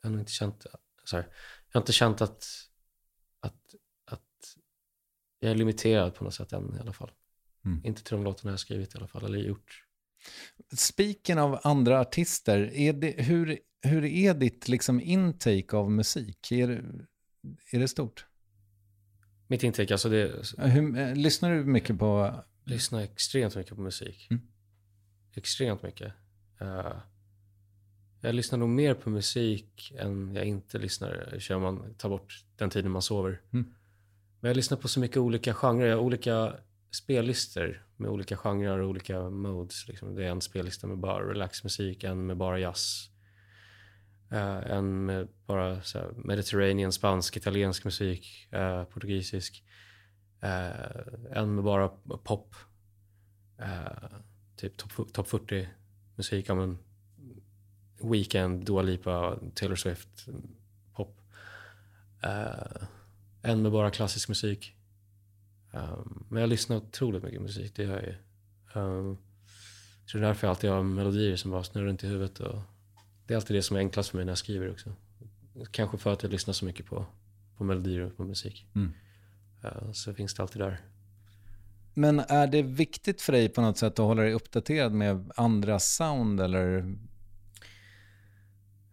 jag har inte känt, sorry, jag har inte känt att, att, att jag är limiterad på något sätt än i alla fall. Mm. Inte till de låtarna jag har skrivit i alla fall, eller gjort. Spiken av andra artister, är det, hur, hur är ditt liksom intake av musik? Är är det stort? Mitt intryck, alltså det, Hur, eh, lyssnar du mycket på... lyssnar extremt mycket på musik. Mm. Extremt mycket. Eh, jag lyssnar nog mer på musik än jag inte lyssnar, kör man tar bort den tiden man sover. Mm. Men jag lyssnar på så mycket olika genrer, jag har olika spellistor med olika genrer och olika modes. Liksom. Det är en spellista med bara relaxmusik, en med bara jazz. Uh, en med bara så här, mediterranean, spansk, italiensk musik, uh, portugisisk. Uh, en med bara pop. Typ topp top 40 musik. Ja, men Weekend, Dua Lipa, Taylor Swift, pop. En med bara klassisk musik. Um, men jag lyssnar otroligt mycket musik, det gör jag ju. Um, så det är därför jag alltid har melodier som bara snurrar runt i huvudet. Och det är alltid det som är enklast för mig när jag skriver också. Kanske för att jag lyssnar så mycket på, på melodier och på musik. Mm. Uh, så finns det alltid där. Men är det viktigt för dig på något sätt att hålla dig uppdaterad med andra sound eller?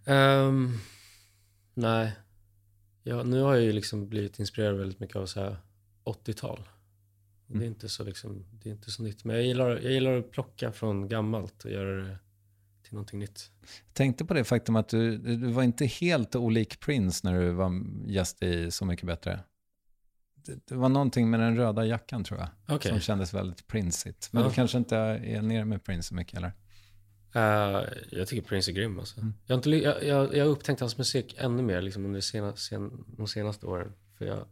Ehm, nej. Ja, nu har jag ju liksom blivit inspirerad väldigt mycket av så här 80-tal. Och Det, är inte så liksom, det är inte så nytt. Men jag gillar, jag gillar att plocka från gammalt och göra det till någonting nytt. Jag tänkte på det faktum att du, du var inte helt olik Prince när du var gäst i Så mycket bättre. Det, det var någonting med den röda jackan tror jag. Okej. Som kändes väldigt Princeigt. Men Ja. du kanske inte är nere med Prince så mycket eller? Eh, jag tycker Prince är grym alltså. Mm. Jag, har inte, jag, jag, jag upptäckt hans musik ännu mer liksom, under sena, sen, de senaste åren. För jag,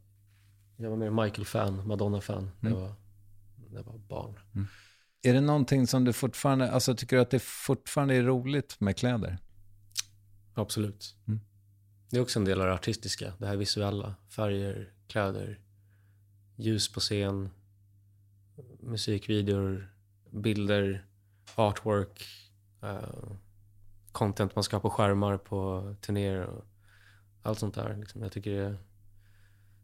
jag var mer Michael-fan, Madonna-fan när, jag Mm. var, när jag var barn. Är det någonting som du fortfarande, alltså tycker du att det fortfarande är roligt med kläder? Absolut. Mm. Det är också en del av det artistiska. Det här visuella. Färger, kläder, ljus på scen, musikvideor, bilder, artwork, eh, content man skapar på skärmar på turnéer och allt sånt där. Liksom. Jag tycker det,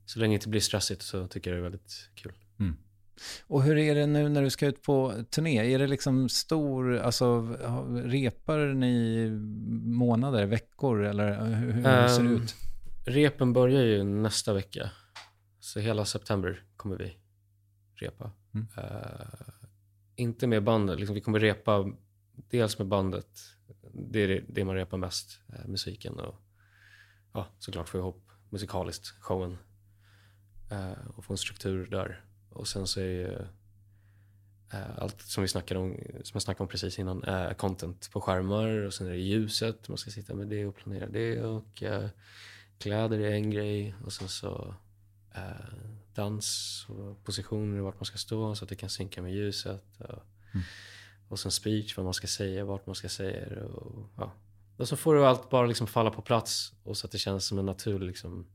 så länge det inte blir stressigt så tycker jag det är väldigt kul. Och hur är det nu när du ska ut på turné? Är det liksom stor, alltså repar ni månader, veckor eller hur, hur ser det Ehm, ut? Repen börjar ju nästa vecka. Så hela september kommer vi repa. Mm. Eh, inte med bandet, liksom, vi kommer repa dels med bandet. Det är det, man repar mest, eh, musiken och ja, såklart få ihop musikaliskt showen. Eh, och få en struktur där. Och sen så är ju eh, allt som vi snackade om, som jag snackade om precis innan, eh, content på skärmar och sen är det ljuset, man ska sitta med det och planera det och eh, kläder är en grej och sen så eh, dans och positioner vart man ska stå så att det kan synka med ljuset. Och, och sen speech, vad man ska säga, vart man ska säga det. Och, ja. och så får du allt bara liksom falla på plats och så att det känns som en naturlig liksom,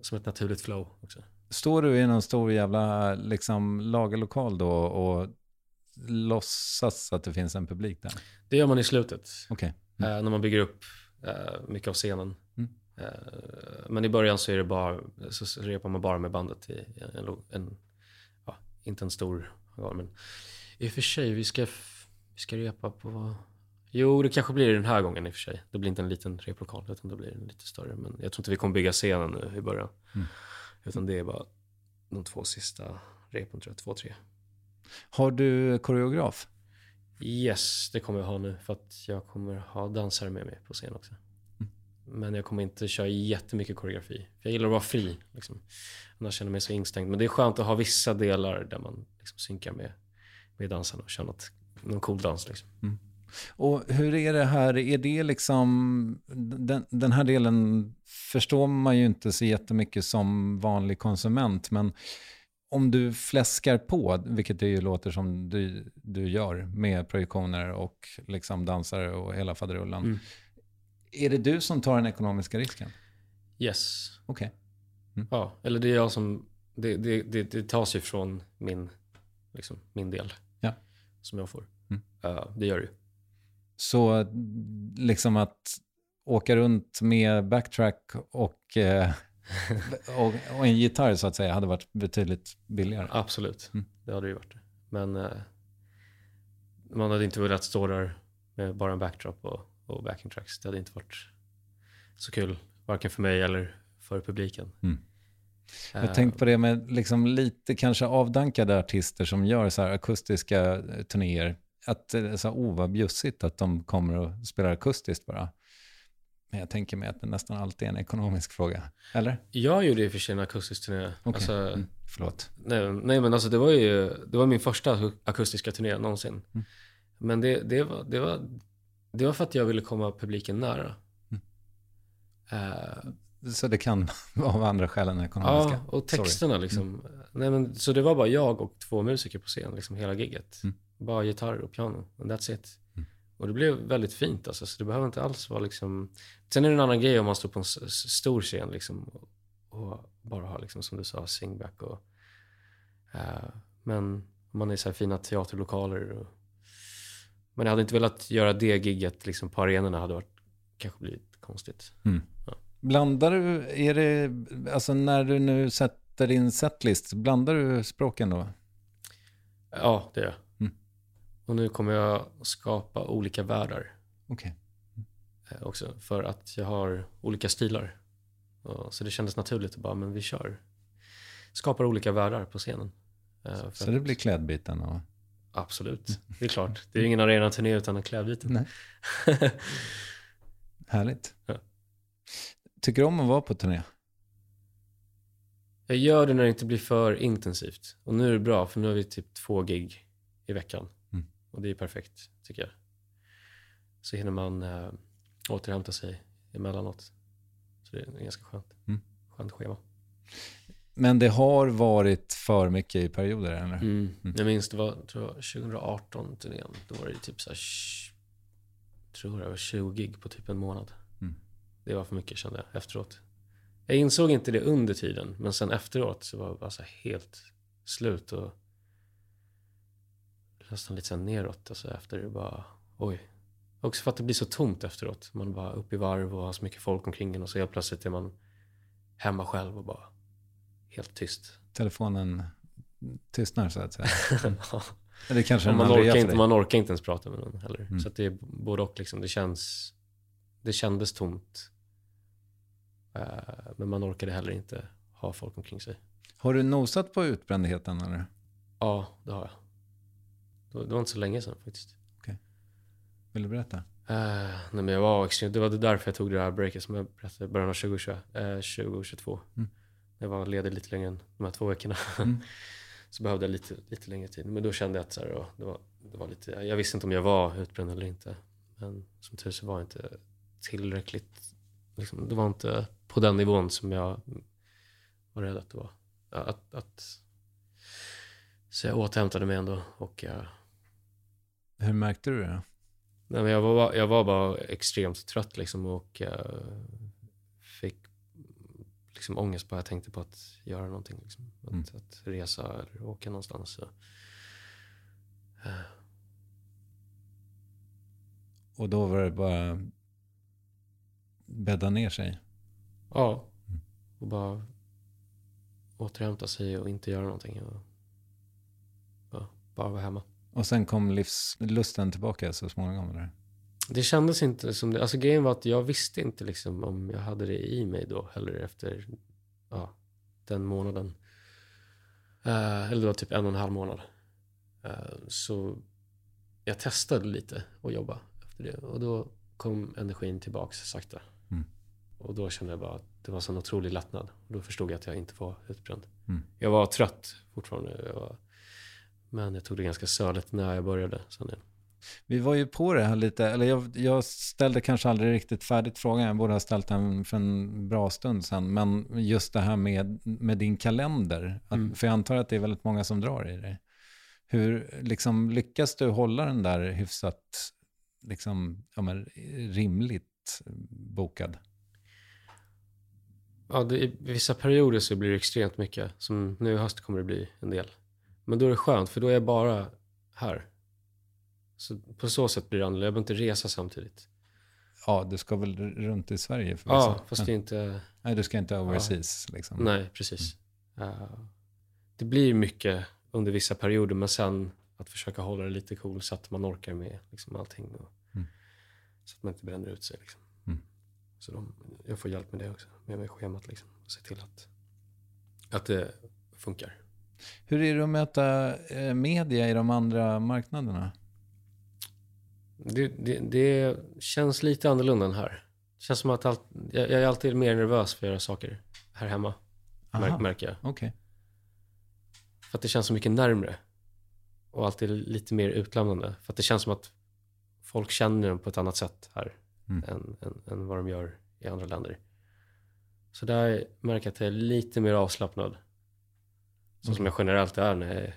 som ett naturligt flow också. Står du i någon stor jävla liksom, lagerlokal då och låtsas att det finns en publik där? Det gör man i slutet. Okej. Eh, när man bygger upp eh, mycket av scenen. Mm. Eh, men i början så är det bara, så repar man bara med bandet i en, lo- en ja, inte en stor hangar, men i och för sig, vi ska, vi ska repa på, jo det kanske blir den här gången i och för sig. Det blir inte en liten replokal, utan det blir en lite större. Men jag tror inte vi kommer bygga scenen nu i början. Mm. Utan det är bara de två sista repen tror jag, två, tre. Har du koreograf? Yes, det kommer jag ha nu för att jag kommer ha dansare med mig på scen också. Men jag kommer inte köra jättemycket koreografi. För jag gillar att vara fri. Liksom. Annars känner jag mig så instängd. Men det är skönt att ha vissa delar där man liksom synkar med, med dansarna och kör något någon cool dans liksom. Och hur är det här, är det liksom, den, den här delen förstår man ju inte så jättemycket som vanlig konsument, men om du fläskar på, vilket det ju låter som du, du gör med projektioner och liksom dansare och hela faderullan. Mm. Är det du som tar den ekonomiska risken? Yes. Okej. Ja, eller det är jag som... Det, det, det, det tas ju från min, liksom, min del. Ja. Som jag får. Mm. Ja, det gör det ju. Så liksom att åka runt med backtrack och, eh, och, och en gitarr så att säga hade varit betydligt billigare. Absolut. Mm. Det hade det ju varit. Men eh, man hade inte velat stå där med bara en backdrop och, och backing tracks. Det hade inte varit så kul. Varken för mig eller för publiken. Mm. Eh, Jag tänkte på det med liksom lite kanske avdankade artister som gör så akustiska eh, turnéer. Att det är så här, oh vad bjussigt att de kommer och spelar akustiskt bara. Men jag tänker mig att det nästan alltid är en ekonomisk fråga. Eller? Jag gjorde i och för sig en akustisk turné. Okej. Alltså, Mm, förlåt. nej, nej, men alltså det var ju det var min första akustiska turné någonsin. Mm. Men det, det, var, det, var, det var för att jag ville komma publiken nära. Mm. Eh, Så det kan vara av andra skäl än ekonomiska. Ja, och Sorry. texterna liksom. Nej, men, så det var bara jag och två musiker på scen, liksom hela gigget. Mm. Bara gitarr och piano, and that's it. Mm. Och det blev väldigt fint alltså, så det behöver inte alls vara liksom... Sen är det en annan grej om man står på en stor scen liksom och, bara har liksom, som du sa, singback och... eh, men om man är i så här fina teaterlokaler och... Men jag hade inte velat göra det gigget liksom på arenorna, hade varit, kanske blivit konstigt. Blandar du, är det, alltså när du nu sätter din setlist, blandar du språken då? Ja, det är jag. Mm. Och nu kommer jag skapa olika världar Okej. eh, också. För att jag har olika stilar. Så det kändes naturligt att bara, men vi kör. Skapar olika världar på scenen. Eh, för Så det blir klädbyten och... Absolut, det är klart. Det är ingen arenaturné utan en klädbyte. Nej. Härligt. Ja. Tycker du om att vara på turné? Jag gör det när det inte blir för intensivt. Och nu är det bra, för nu har vi typ två gig i veckan. Mm. Och det är perfekt, tycker jag. Så hinner man äh, återhämta sig emellanåt. Så det är ganska skönt. Mm. Skönt schema. Men det har varit för mycket i perioder, eller? Mm. Jag minns det var, tror jag, 2018 turnén. Då var det typ så här, tror jag, var 20 gig på typ en månad. Mm. Det var för mycket kände jag efteråt. Jag insåg inte det under tiden, men sen efteråt så var jag bara så helt slut och nästan lite här neråt. Alltså efter det bara, oj. Också för att det blir så tomt efteråt. Man bara uppe i varv och har så mycket folk omkring en och så helt plötsligt är man hemma själv och bara helt tyst. Telefonen tystnar, så att säga. Ja. Eller kanske man, orkar inte, man orkar inte ens prata med någon heller. Mm. Så det är både och. Liksom. Det, känns, det kändes tomt. Eh, men man orkade heller inte ha folk omkring sig. Har du nosat på utbrändheten, eller? Ja, det har jag. Det var, inte så länge sedan faktiskt. Vill du berätta? Eh, nej, men jag var extremt, det var därför jag tog det här breaket som jag berättade i början av 2020, eh, 2022. Mm. Jag var ledig lite längre än de här två veckorna. Mm. så behövde jag lite, lite längre tid. Men då kände jag att så här, ja, det, var, det var lite, jag visste inte om jag var utbränd eller inte. Men som tur så var jag inte tillräckligt, liksom, det var inte på den nivån som jag var rädd att det var. Att, att, så jag återhämtade mig ändå och jag Hur märkte du det? Nej, men jag, var, jag var bara extremt trött liksom och eh, fick liksom ångest bara jag tänkte på att göra någonting. Liksom. Att, Mm. att resa eller åka någonstans. Så. Eh, Och då var det bara bädda ner sig. ja, Mm. och bara återhämta sig och inte göra någonting. Och, ja, bara vara hemma. Och sen kom livslusten tillbaka så småningom, eller? Det kändes inte som det. Alltså grejen var att jag visste inte liksom om jag hade det i mig då heller efter ja, den månaden. Eh, eller det var typ en och en halv månad. Eh, så jag testade lite att jobba efter det. Och då kom energin tillbaks sakta. Mm. Och då kände jag bara att det var sån otrolig lättnad. Och då förstod jag att jag inte var utbränd. Mm. Jag var trött fortfarande. Jag var, men jag tog det ganska söligt när jag började sen igen. Vi var ju på det här lite, eller jag, jag ställde kanske aldrig riktigt färdigt frågan, jag borde ha ställt den för en bra stund sedan, men just det här med, med din kalender, att, Mm. för jag antar att det är väldigt många som drar i det. Hur liksom, lyckas du hålla den där hyfsat liksom, ja, men, rimligt bokad? Ja, det, i vissa perioder så blir det extremt mycket. Som nu i höst kommer det bli en del. Men då är det skönt, för då är jag bara här. Så på så sätt blir det annorlunda. Jag behöver inte resa samtidigt. Ja, du ska väl runt i Sverige för Ja, vissa. fast det är inte... Nej, du ska inte overseas liksom. Nej, precis. Eh, det blir mycket under vissa perioder, men sen att försöka hålla det lite cool så att man orkar med liksom allting. Och, Mm. Så att man inte bränner ut sig. Liksom. Mm. Så de, jag får hjälp med det också, med, med schemat. Liksom, och se till att, att det funkar. Hur är det att möta eh, media i de andra marknaderna? Det, det, det känns lite annorlunda än här. Det känns som att allt, jag, jag är alltid mer nervös för att göra saker här hemma, Aha. mär, märker jag. Okej. För att det känns så mycket närmre. Och alltid lite mer utlämnande. För att det känns som att folk känner den på ett annat sätt här Mm. än, än, än vad de gör i andra länder. Så där märker jag att jag är lite mer avslappnad. Så som jag generellt är när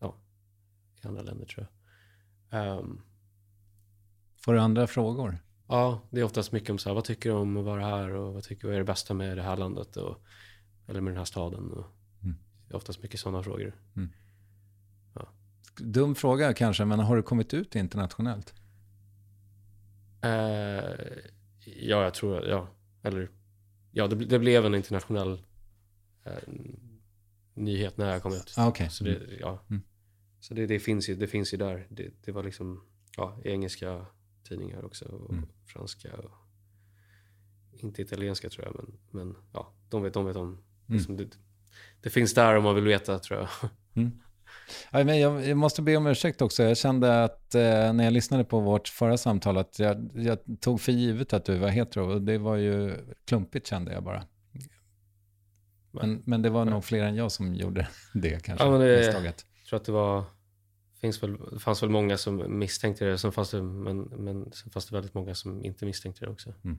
ja, i andra länder tror jag. Ehm, Får du andra frågor? Ja, det är oftast mycket om så här, vad tycker du om att vara här och vad tycker du är det bästa med det här landet och, eller med den här staden. Och, Mm. Det är oftast mycket sådana frågor. Dum fråga kanske, men har du kommit ut internationellt? Eh, ja, jag tror ja. Eller, ja, det, det blev en internationell eh, nyhet när jag kom ut. Ah, Okej. Så, det, ja. Mm. så det, det, finns ju, det finns ju där. Det, det var liksom ja, engelska tidningar också och Mm. franska. Och, inte italienska tror jag, men, men ja, de vet, de vet om. Mm. Liksom, det, det finns där om man vill veta tror jag. Ja, men jag, jag måste be om ursäkt också. Jag kände att eh, när jag lyssnade på vårt förra samtal att jag, jag tog för givet att du var hetero. Och det var ju klumpigt kände jag bara. Men, men det var nog fler än jag som gjorde det kanske. Ja, men det- misstaget. Jag tror att det var finns väl, det fanns väl många som misstänkte det, sen fanns det, men, men sen fanns det väldigt många som inte misstänkte det också. Mm.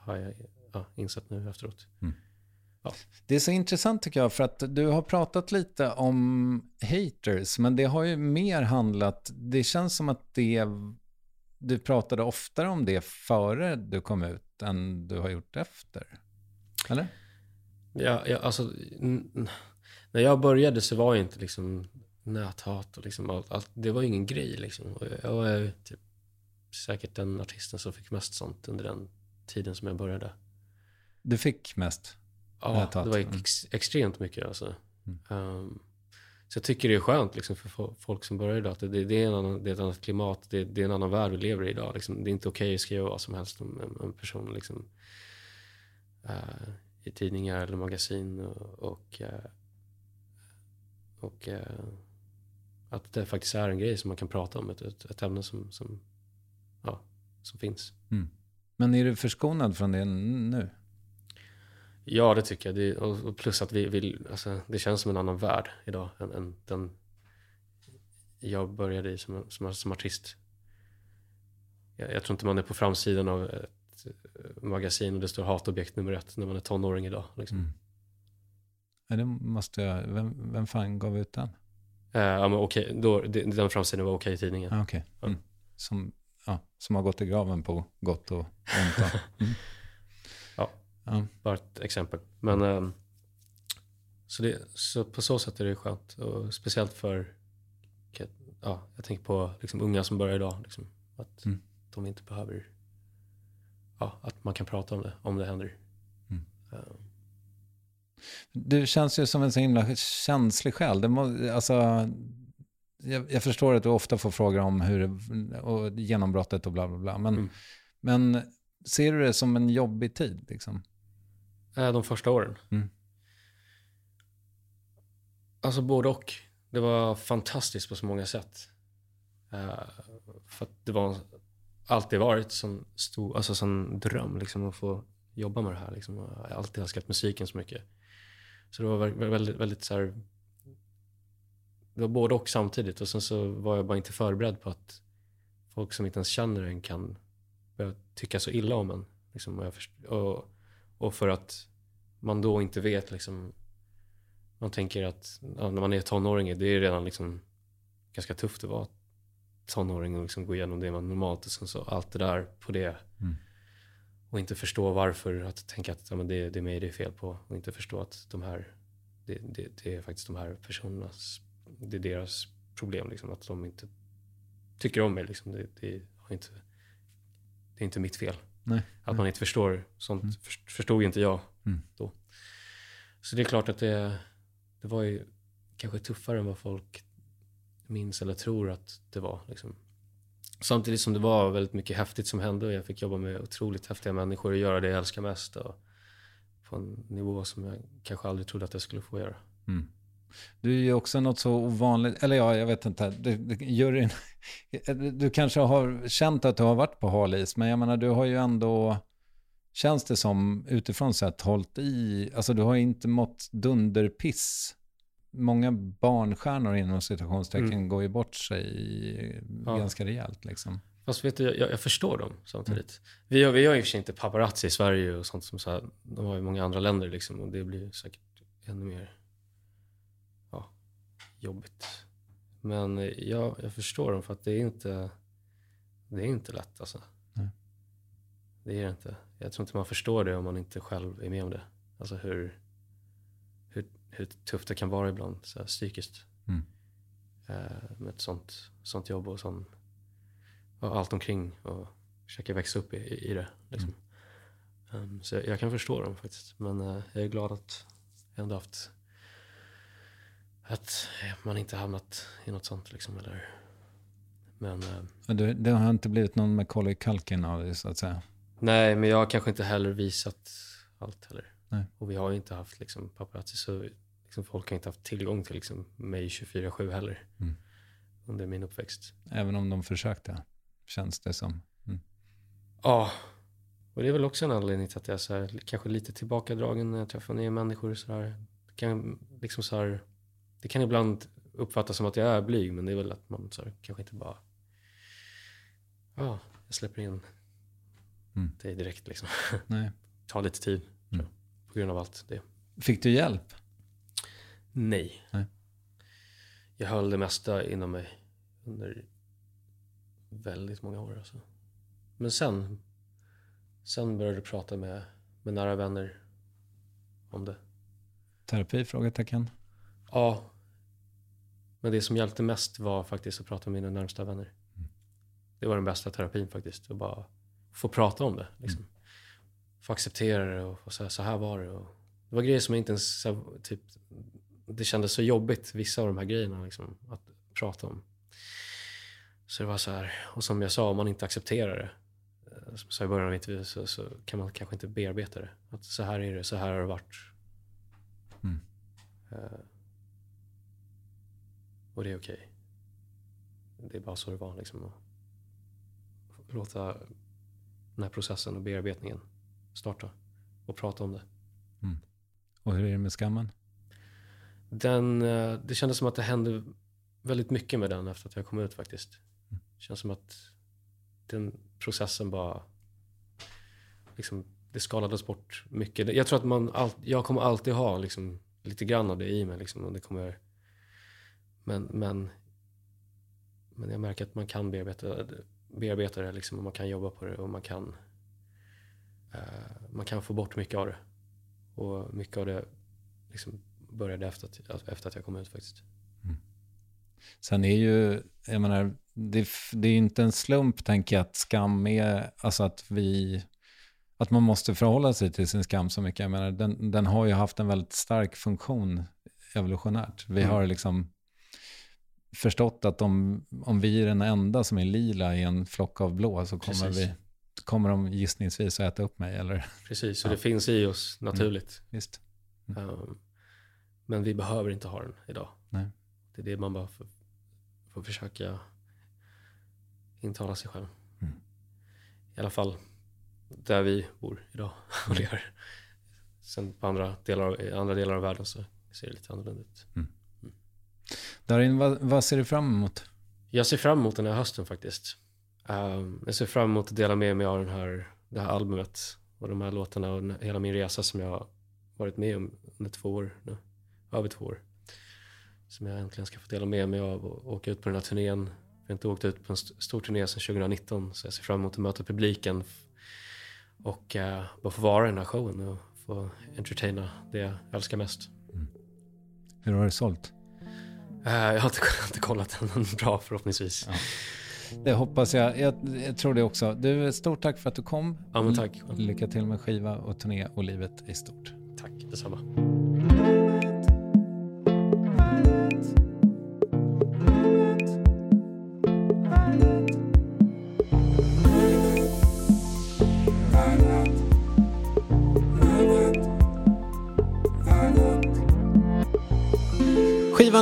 Har jag ja, insett nu efteråt. Det är så intressant tycker jag för att du har pratat lite om haters men det har ju mer handlat, det känns som att det, du pratade oftare om det före du kom ut än du har gjort efter. Eller? Ja, ja, alltså, när jag började så var ju inte liksom näthat och liksom allt, allt, det var ingen grej liksom. Och jag var typ, säkert den artisten som fick mest sånt under den tiden som jag började. Du fick mest? Ja, Näthat, det var mm. ex, extremt mycket alltså. Ehm, så jag tycker det är skönt liksom, för fo- folk som börjar idag. Att det, det, är en annan, det är ett annat klimat, det, det är en annan värld vi lever i idag. Liksom. Det är inte okej att skriva vad som helst om en, en person liksom, eh, i tidningar eller magasin. Och, och, eh, och eh, att det faktiskt är en grej som man kan prata om, ett, ett, ett ämne som, som, ja, som finns. Men är du förskonad från det nu? Ja, det tycker jag. Det, och plus att vi vill, alltså, det känns som en annan värld idag än, än den jag började i som, som, som artist. Jag, jag tror inte man är på framsidan av ett magasin och det står hatobjekt nummer ett när man är tonåring idag. Liksom. Mm. Ja, det måste jag, vem, vem fan gav ut den? Eh, ja, men okej, då, den framsidan var okej i tidningen. Ah, Okej. Mm. Som, ja, som har gått i graven på gott och ont. Mm. Ja. Ja. Bara ett exempel. Men ehm, så, det, så på så sätt är det skönt. Och speciellt för, ja, jag tänker på liksom unga som börjar idag. Liksom, att Mm. de inte behöver, ja, att man kan prata om det, om det händer. Mm. Ehm, Du känns ju som en så himla känslig själ. Det må, alltså, jag, jag förstår att du ofta får frågor om hur och genombrottet och bla bla bla. Men, Mm. men ser du det som en jobbig tid? Liksom? eh, de första åren. Mm. Alltså både och. Det var fantastiskt på så många sätt. Eh, för att det var alltid varit som stor, alltså som dröm liksom att få jobba med det här. Liksom. Jag har alltid älskat musiken så mycket. Så det var väldigt, väldigt så här, det var både och samtidigt och sen så var jag bara inte förberedd på att folk som inte ens känner en kan börja tycka så illa om en. Liksom, och, jag först- och, och för att man då inte vet liksom, man tänker att ja, när man är tonåring, det är redan liksom ganska tufft att vara tonåring och liksom gå igenom det man normalt och så allt det där på det. Och inte förstå varför, att tänka att ja, men det, det är mig det är fel på och inte förstå att de här, det, det, det är faktiskt de här personernas, det är deras problem liksom, att de inte tycker om mig liksom. Det, det, har inte, det är inte mitt fel. Nej. Att man inte förstår, sånt för, förstod inte jag Mm. då. Så det är klart att det, det var ju kanske tuffare än vad folk minns eller tror att det var. Liksom. Samtidigt som det var väldigt mycket häftigt som hände och jag fick jobba med otroligt häftiga människor och göra det jag älskar mest. Och på en nivå som jag kanske aldrig trodde att jag skulle få göra. Mm. Du är ju också något så ovanligt, eller ja, jag vet inte. Du, du, juryn, du kanske har känt att du har varit på hal is, men jag menar, du har ju ändå, känns det som utifrån sett, hållit i, alltså du har ju inte mått dunderpiss. Många barnstjärnor inom citationstecken Mm. går ju bort sig Ja. ganska rejält liksom. Fast vet du, jag, jag förstår dem samtidigt. Vi, har, vi har och för sig inte paparazzi i Sverige och sånt som så här, de har i många andra länder liksom och det blir säkert ännu mer ja, jobbigt. Men eh, jag, jag förstår dem för att det är inte, det är inte lätt alltså. Nej. Det är det inte. Jag tror inte man förstår det om man inte själv är med om det. Alltså hur, hur, tufft det kan vara ibland så här, psykiskt. Mm. Eh, med ett sånt, sånt jobb och sån, och allt omkring och försöka växa upp i, i, det. Liksom. Um, så jag, jag kan förstå dem faktiskt. Men eh, jag är glad att jag ändå haft att man inte hamnat i något sånt liksom. Eller, men eh, du, det har inte blivit någon Macaulay Culkin av det så att säga. nej, men jag har kanske inte heller visat allt heller. Nej. Och vi har ju inte haft liksom, paparazzi så liksom, folk har inte haft tillgång till liksom, mig 24-7 heller. Mm. Under min uppväxt. Även om de försökte, känns det som. Mm. Ja, och det är väl också en anledning till att jag är så här, kanske lite tillbakadragen när jag träffar nya människor. Så här. Det, kan, liksom så här, det kan ibland uppfattas som att jag är blyg, men det är väl att man så här, kanske inte bara... Ja, jag släpper in Mm. dig direkt. Liksom. Nej. Ta lite tid, jag, på grund av allt det. Fick du hjälp? Nej. Nej. Jag höll det mesta inom mig under väldigt många år. Alltså. Men sen, sen började jag prata med, med nära vänner om det. Terapi? Frågetecken. Ja. Men det som hjälpte mest var faktiskt att prata med mina närmsta vänner. Det var den bästa terapin faktiskt. Att bara få prata om det. Liksom. Få acceptera det och få säga så här var det. Och det var grejer som jag inte ens... så här, Typ, det kändes så jobbigt, vissa av de här grejerna, liksom, att prata om. Så det var så här, och som jag sa, om man inte accepterar det, eh, som jag sa i början av intervjun, så, så kan man kanske inte bearbeta det. Att så här är det, så här har det varit. Mm. Eh, och det är okej. Det är bara så det var. Liksom, att låta den här processen och bearbetningen starta och prata om det. Och hur är det med skammen? Den, eh, det kändes som att det hände väldigt mycket med den efter att jag kom ut faktiskt. Det känns som att den processen bara... Liksom, det skalades bort mycket. Jag tror att man... All, jag kommer alltid ha liksom, lite grann av det i mig. Liksom, och det kommer, men, men, men jag märker att man kan bearbeta, bearbeta det liksom, och man kan jobba på det och man kan, man kan få bort mycket av det. Och mycket av det liksom, började efter att, efter att jag kom ut faktiskt. Sen är ju, jag menar, det, det är ju inte en slump tänker jag att skam är, alltså att vi, att man måste förhålla sig till sin skam så mycket. Jag menar, den, den har ju haft en väldigt stark funktion evolutionärt. Vi har liksom förstått att om, om vi är den enda som är lila i en flock av blå så kommer, Precis. vi, kommer de gissningsvis att äta upp mig. Eller, Precis, så det finns i oss naturligt. visst. Um, men vi behöver inte ha den idag. Nej. Det är det man bara får, får försöka intala sig själv. Mm. I alla fall där vi bor idag och lever. Sen på andra delar, i andra delar av världen så ser det lite annorlunda ut. Darin, vad, vad ser du fram emot? Jag ser fram emot den här hösten faktiskt. Um, jag ser fram emot att dela med mig av den här, det här albumet och de här låtarna och hela min resa som jag har varit med om under två år nu. Över två år. Som jag äntligen ska få dela med mig av och åka ut på den här turnén. Jag har inte åkt ut på en st stor turné sedan 2019 så jag ser fram emot att möta publiken och uh, bara få vara i den här showen och få entertaina det jag älskar mest. Mm. Hur har det sålt? Uh, jag, har inte, jag har inte kollat den, bra förhoppningsvis. Ja. Det hoppas jag. jag. jag. tror det också. Du, stort tack för att du kom. Ja, men tack. Lycka till med skiva och turné och livet i stort. Tack, detsamma.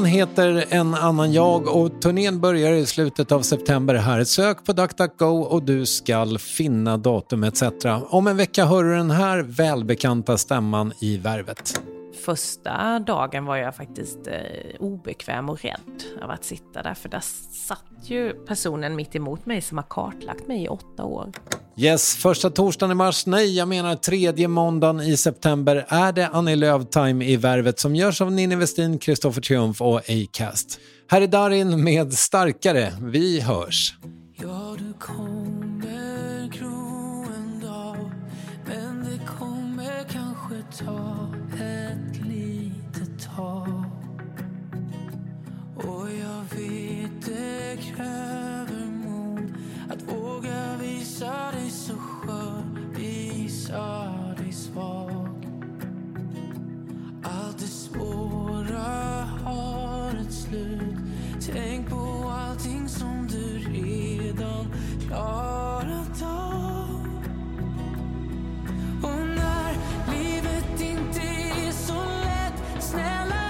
Heter En annan jag och turnén börjar i slutet av september här. Sök på DuckDuckGo och du ska finna datum etc. Om en vecka hör du den här välbekanta stämman i Värvet. Första dagen var jag faktiskt eh, obekväm och rädd av att sitta där för där satt ju personen mitt emot mig som har kartlagt mig i åtta år. Yes, första torsdagen i mars, nej jag menar tredje måndagen i september är det Annie Lööf-time i Värvet som görs av Ninni Westin, Kristoffer Triumf och Acast. Här är Darin med Starkare, vi hörs. Ja, du kommer gro en dag men det kommer kanske ta ett litet tag och jag vet det kräver mod att våga Visa dig så skör, visa dig svag. Allt det svåra har ett slut. Tänk på allting som du redan klarat av. Och när livet inte är så lätt, snälla